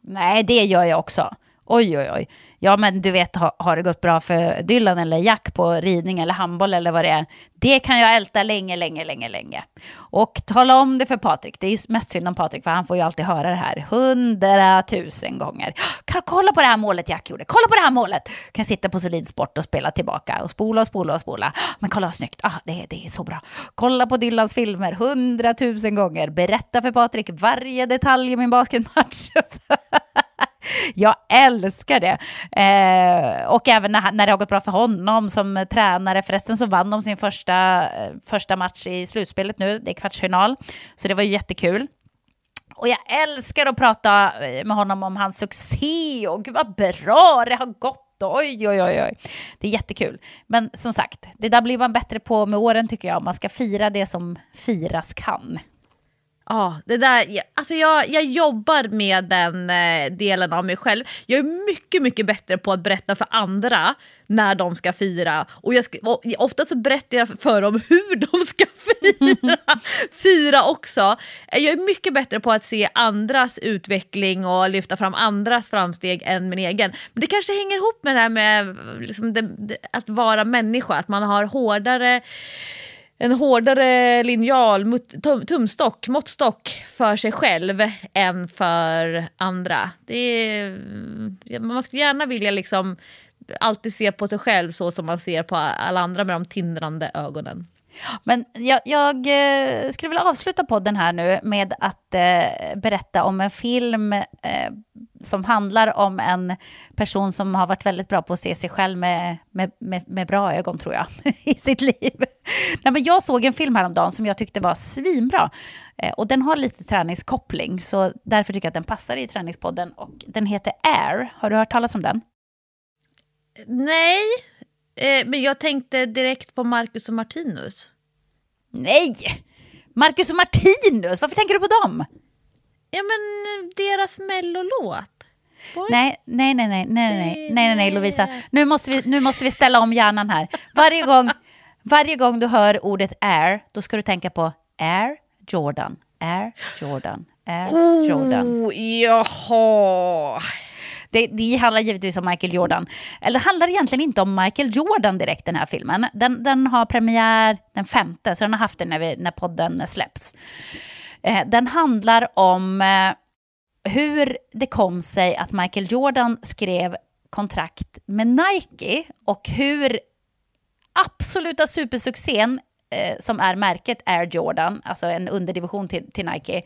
[SPEAKER 1] Nej, det gör jag också. Oj, oj, oj. Ja, men du vet, har, har det gått bra för Dylan eller Jack på ridning eller handboll eller vad det är? Det kan jag älta länge, länge, länge, länge. Och tala om det för Patrik. Det är ju mest synd om Patrik, för han får ju alltid höra det här hundratusen gånger. Kan, kolla på det här målet Jack gjorde. Kolla på det här målet. Kan sitta på Solid Sport och spela tillbaka och spola och spola och spola. Men kolla vad snyggt. Ah, det, det är så bra. Kolla på Dylans filmer hundratusen gånger. Berätta för Patrik varje detalj i min basketmatch. Jag älskar det. Eh, och även när, när det har gått bra för honom som tränare. Förresten så vann de sin första, eh, första match i slutspelet nu, det är kvartsfinal. Så det var ju jättekul. Och jag älskar att prata eh, med honom om hans succé och gud vad bra det har gått. Oj, oj, oj, oj. Det är jättekul. Men som sagt, det där blir man bättre på med åren tycker jag. Man ska fira det som firas kan.
[SPEAKER 2] Ja, det där, jag- alltså jag, jag jobbar med den eh, delen av mig själv. Jag är mycket, mycket bättre på att berätta för andra när de ska fira. Och jag ska, och ofta så berättar jag för dem hur de ska fira, fira också. Eh, jag är mycket bättre på att se andras utveckling och lyfta fram andras framsteg än min egen. Men det kanske hänger ihop med det här med eh, liksom det, det, att vara människa, att man har hårdare en hårdare linjal, tum, tumstock, måttstock för sig själv än för andra. Det är, man skulle gärna vilja liksom alltid se på sig själv så som man ser på alla andra med de tindrande ögonen.
[SPEAKER 1] Men jag, jag eh, skulle vilja avsluta podden här nu med att eh, berätta om en film eh, som handlar om en person som har varit väldigt bra på att se sig själv med, med, med, med bra ögon, tror jag, i sitt liv. Nej, men jag såg en film häromdagen som jag tyckte var svinbra. Eh, och den har lite träningskoppling, så därför tycker jag att den passar i träningspodden. Och den heter Air. Har du hört talas om den?
[SPEAKER 2] Nej, Eh, men jag tänkte direkt på Marcus och Martinus.
[SPEAKER 1] Nej! Marcus och Martinus, varför tänker du på dem?
[SPEAKER 2] Ja men eh, deras mellolåt.
[SPEAKER 1] Nej, nej, nej, nej, nej, nej, nej, nej, Lovisa. Nu måste, vi, nu måste vi ställa om hjärnan här. Varje gång, varje gång du hör ordet air, då ska du tänka på air Jordan, air Jordan, air oh, Jordan.
[SPEAKER 2] Oh, jaha.
[SPEAKER 1] Det, det handlar givetvis om Michael Jordan. Eller det handlar egentligen inte om Michael Jordan direkt, den här filmen. Den, den har premiär den femte, så den har haft det när, vi, när podden släpps. Eh, den handlar om eh, hur det kom sig att Michael Jordan skrev kontrakt med Nike och hur absoluta supersuccén eh, som är märket Air Jordan, alltså en underdivision till, till Nike,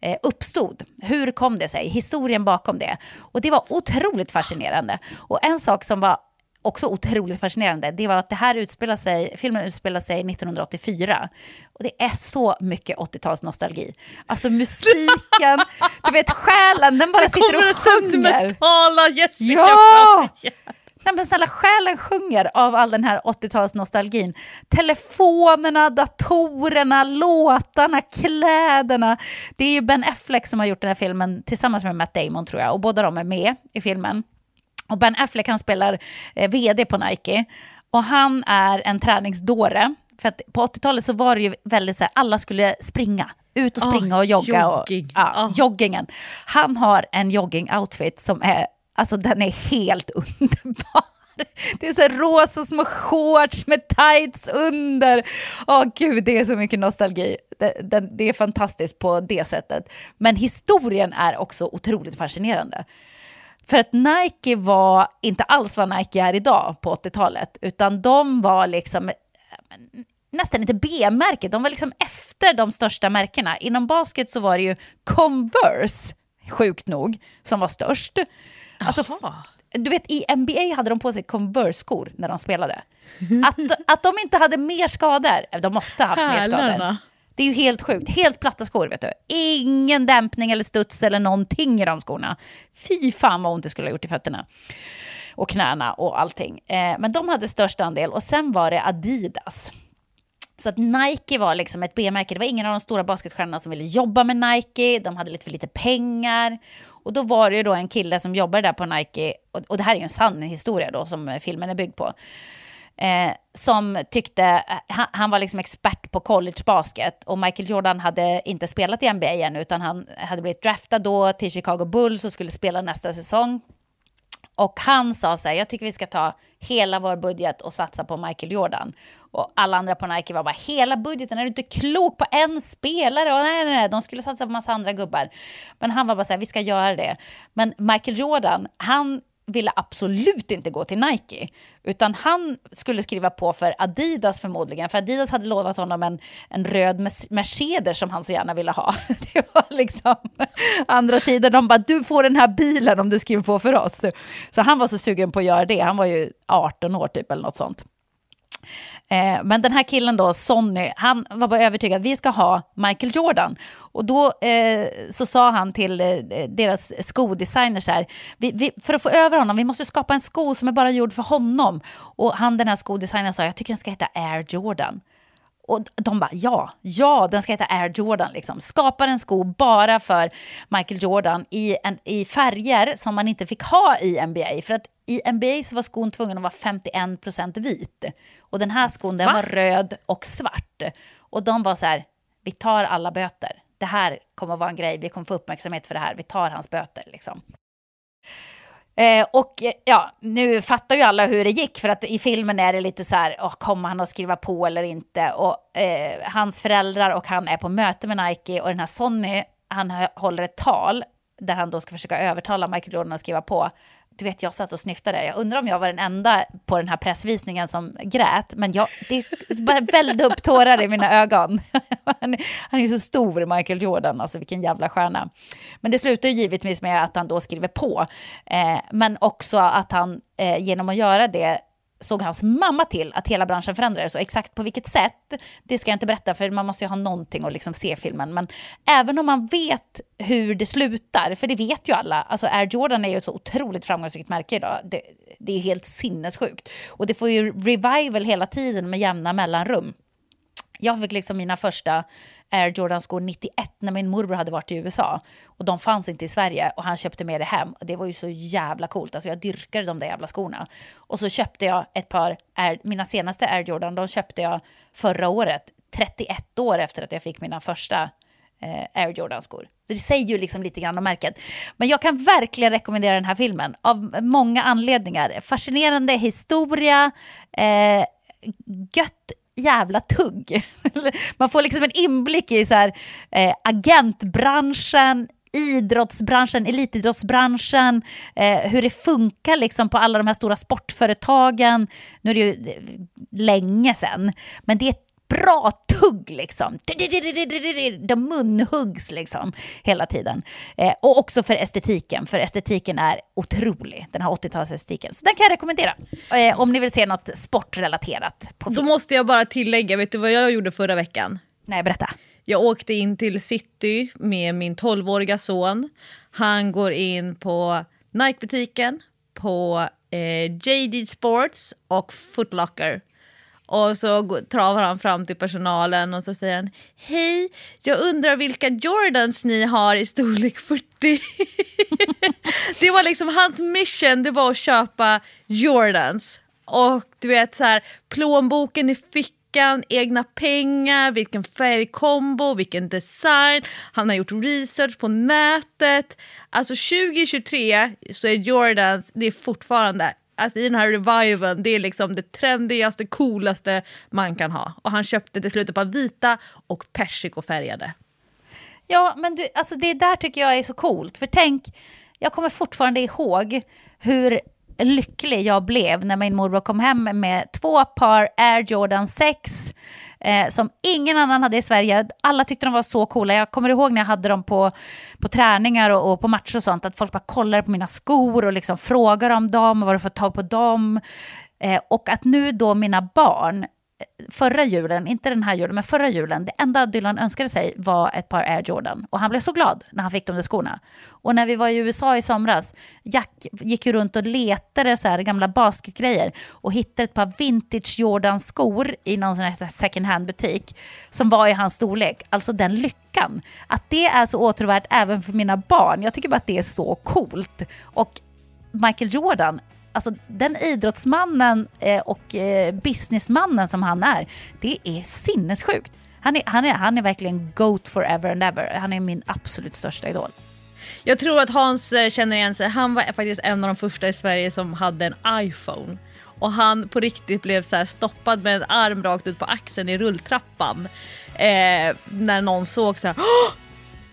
[SPEAKER 1] eh, uppstod. Hur kom det sig? Historien bakom det. Och det var otroligt fascinerande. Och en sak som var också otroligt fascinerande, det var att det här utspelar sig, filmen utspelar sig 1984. Och det är så mycket 80-talsnostalgi. Alltså musiken, du vet själen, den bara sitter och sjunger.
[SPEAKER 2] sentimentala Jessica
[SPEAKER 1] Ja!
[SPEAKER 2] fram igen.
[SPEAKER 1] Nej men snälla, själen sjunger av all den här 80-talsnostalgin. Telefonerna, datorerna, låtarna, kläderna. Det är ju Ben Affleck som har gjort den här filmen tillsammans med Matt Damon tror jag. Och båda de är med i filmen. Och Ben Affleck han spelar eh, vd på Nike. Och han är en träningsdåre. För att på 80-talet så var det ju väldigt så här, alla skulle springa. Ut och springa och jogga.
[SPEAKER 2] jogging.
[SPEAKER 1] Och, ja,
[SPEAKER 2] Ah.
[SPEAKER 1] joggingen. Han har en jogging-outfit som är, alltså den är helt underbar. Det är så här rosa små shorts med tights under. Åh gud, det är så mycket nostalgi. Det, det, det är fantastiskt på det sättet. Men historien är också otroligt fascinerande. För att Nike var inte alls vad Nike är idag på 80-talet, utan de var liksom eh, nästan inte B-märket, de var liksom efter de största märkena. Inom basket så var det ju Converse, sjukt nog, som var störst. Alltså, du vet, i NBA hade de på sig Converse-skor när de spelade. Att, att de inte hade mer skador, de måste ha haft mer skador. Det är ju helt sjukt. Helt platta skor, vet du. Ingen dämpning eller studs eller någonting i de skorna. Fy fan vad ont det skulle ha gjort i fötterna. Och knäna och allting. Eh, men de hade störst andel. Och sen var det Adidas. Så att Nike var liksom ett B-märke. Det var ingen av de stora basketstjärnorna som ville jobba med Nike. De hade lite för lite pengar. Och då var det ju då en kille som jobbade där på Nike. Och, och det här är ju en sann historia då som eh, filmen är byggd på. Eh, som tyckte, eh, han, han var liksom expert på collegebasket och Michael Jordan hade inte spelat i NBA än utan han hade blivit draftad då till Chicago Bulls och skulle spela nästa säsong. Och han sa så här, jag tycker vi ska ta hela vår budget och satsa på Michael Jordan. Och alla andra på Nike var bara, hela budgeten, är du inte klok på en spelare? Och nej, nej, nej, de skulle satsa på massa andra gubbar. Men han var bara så här, vi ska göra det. Men Michael Jordan, han ville absolut inte gå till Nike. Utan han skulle skriva på för Adidas förmodligen. För Adidas hade lovat honom en, en röd Mercedes som han så gärna ville ha. Det var liksom andra tider. De bara, du får den här bilen om du skriver på för oss. Så han var så sugen på att göra det. Han var ju 18 år typ eller något sånt. Eh, men den här killen då, Sonny, han var bara övertygad att vi ska ha Michael Jordan. Och då eh, så sa han till eh, deras skodesigner så här, vi, vi, för att få över honom, vi måste skapa en sko som är bara gjord för honom. Och han den här skodesignern sa, jag tycker den ska heta Air Jordan. Och de bara, ja, ja, den ska heta Air Jordan. Liksom. Skapar en sko bara för Michael Jordan i, en, i färger som man inte fick ha i NBA. För att i NBA så var skon tvungen att vara 51% vit. Och den här skon den var röd och svart. Och de var så här, vi tar alla böter. Det här kommer att vara en grej, vi kommer få uppmärksamhet för det här, vi tar hans böter. Liksom. Eh, och eh, ja, nu fattar ju alla hur det gick, för att i filmen är det lite så här, oh, kommer han att skriva på eller inte? Och eh, hans föräldrar och han är på möte med Nike och den här Sonny, han håller ett tal där han då ska försöka övertala Michael Jordan att skriva på du vet, jag satt och snyftade. Jag undrar om jag var den enda på den här pressvisningen som grät. Men jag, det bara vällde upp tårar i mina ögon. Han, han är så stor, Michael Jordan. Alltså vilken jävla stjärna. Men det slutar ju givetvis med att han då skriver på. Eh, men också att han eh, genom att göra det såg hans mamma till att hela branschen förändrades. Och exakt på vilket sätt, det ska jag inte berätta för man måste ju ha någonting att liksom se filmen. Men även om man vet hur det slutar, för det vet ju alla, alltså Air Jordan är ju ett så otroligt framgångsrikt märke idag. Det, det är helt sinnessjukt. Och det får ju revival hela tiden med jämna mellanrum. Jag fick liksom mina första Air Jordan-skor 91 när min morbror hade varit i USA. Och de fanns inte i Sverige och han köpte med det hem. Och det var ju så jävla coolt. Alltså jag dyrkade de där jävla skorna. Och så köpte jag ett par, Air, mina senaste Air Jordan, de köpte jag förra året. 31 år efter att jag fick mina första eh, Air Jordan-skor. Det säger ju liksom lite grann om märket. Men jag kan verkligen rekommendera den här filmen av många anledningar. Fascinerande historia, eh, gött jävla tugg. Man får liksom en inblick i så här, eh, agentbranschen, idrottsbranschen, elitidrottsbranschen, eh, hur det funkar liksom på alla de här stora sportföretagen. Nu är det ju eh, länge sedan, men det är bra tugg liksom. De munhuggs liksom hela tiden. Eh, och också för estetiken, för estetiken är otrolig, den här 80-talsestetiken. Så den kan jag rekommendera eh, om ni vill se något sportrelaterat. På
[SPEAKER 2] Då måste jag bara tillägga, vet du vad jag gjorde förra veckan?
[SPEAKER 1] Nej, berätta.
[SPEAKER 2] Jag åkte in till city med min 12-åriga son. Han går in på Nike-butiken, på eh, JD Sports och Footlocker och så travar han fram till personalen och så säger han Hej, jag undrar vilka Jordans ni har i storlek 40. det var liksom hans mission, det var att köpa Jordans. Och du vet så här, plånboken i fickan, egna pengar, vilken färgkombo, vilken design. Han har gjort research på nätet. Alltså 2023 så är Jordans, det är fortfarande alltså i den här reviven, det är liksom det trendigaste, coolaste man kan ha. Och han köpte till slut ett par vita och persikofärgade.
[SPEAKER 1] Ja, men du, alltså det där tycker jag är så coolt. För tänk, jag kommer fortfarande ihåg hur lycklig jag blev när min morbror kom hem med två par Air Jordan 6 eh, som ingen annan hade i Sverige. Alla tyckte de var så coola. Jag kommer ihåg när jag hade dem på, på träningar och, och på matcher och sånt, att folk bara kollade på mina skor och liksom frågade om dem och var du fått tag på dem. Eh, och att nu då mina barn förra julen, inte den här julen, men förra julen, det enda Dylan önskade sig var ett par Air Jordan. Och han blev så glad när han fick de där skorna. Och när vi var i USA i somras, Jack gick ju runt och letade så här gamla basketgrejer och hittade ett par vintage Jordan-skor i någon sån här second hand-butik som var i hans storlek. Alltså den lyckan. Att det är så åtråvärt även för mina barn. Jag tycker bara att det är så coolt. Och Michael Jordan alltså den idrottsmannen eh, och eh, businessmannen som han är, det är sinnessjukt. Han är, han, är, han är verkligen GOAT forever and ever. Han är min absolut största idol.
[SPEAKER 2] Jag tror att Hans eh, känner igen sig. Han var faktiskt en av de första i Sverige som hade en iPhone. Och han på riktigt blev så stoppad med en arm rakt ut på axeln i rulltrappan. Eh, när någon såg så här,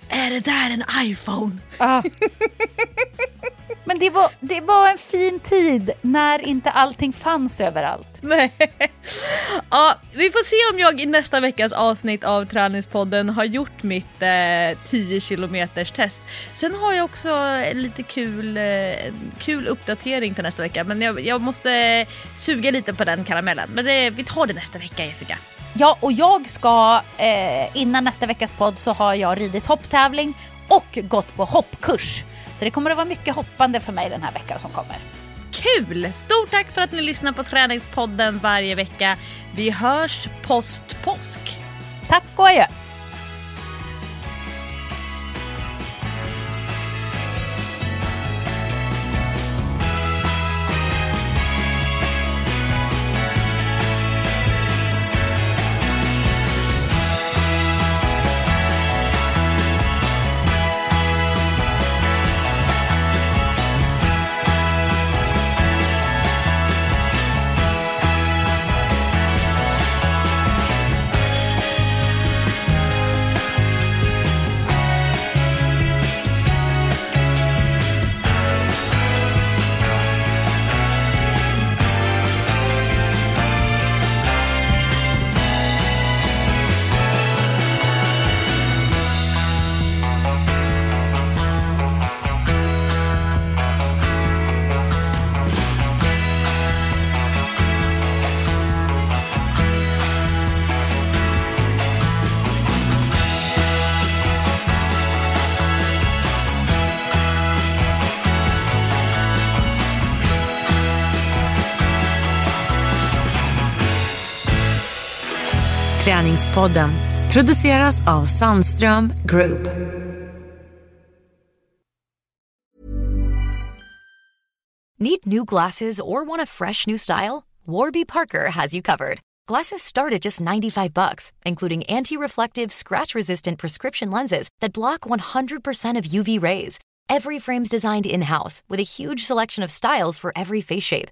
[SPEAKER 2] Är det där en iPhone? Ah.
[SPEAKER 1] Men det var, det var en fin tid när inte allting fanns överallt.
[SPEAKER 2] Nej. Ja, vi får se om jag i nästa veckas avsnitt av Träningspodden har gjort mitt eh, 10 kilometers test. Sen har jag också lite kul, eh, kul uppdatering till nästa vecka, men jag, jag måste eh, suga lite på den karamellen. Men det, vi tar det nästa vecka Jessica.
[SPEAKER 1] Ja, och jag ska, eh, innan nästa veckas podd så har jag ridit hopptävling och gått på hoppkurs. Så det kommer att vara mycket hoppande för mig den här veckan som kommer.
[SPEAKER 2] kul! Stort tack för att ni lyssnar på Träningspodden varje vecka. Vi hörs post påsk.
[SPEAKER 1] Tack och adjö.
[SPEAKER 4] Träningspodden produceras av Sandström Group.
[SPEAKER 5] Need new glasses or want a fresh new style? Warby Parker has you covered. Glasses start at just 95 bucks, including anti-reflective, scratch-resistant prescription lenses that block 100% of UV rays. Every frame's designed in-house with a huge selection of styles for every face shape.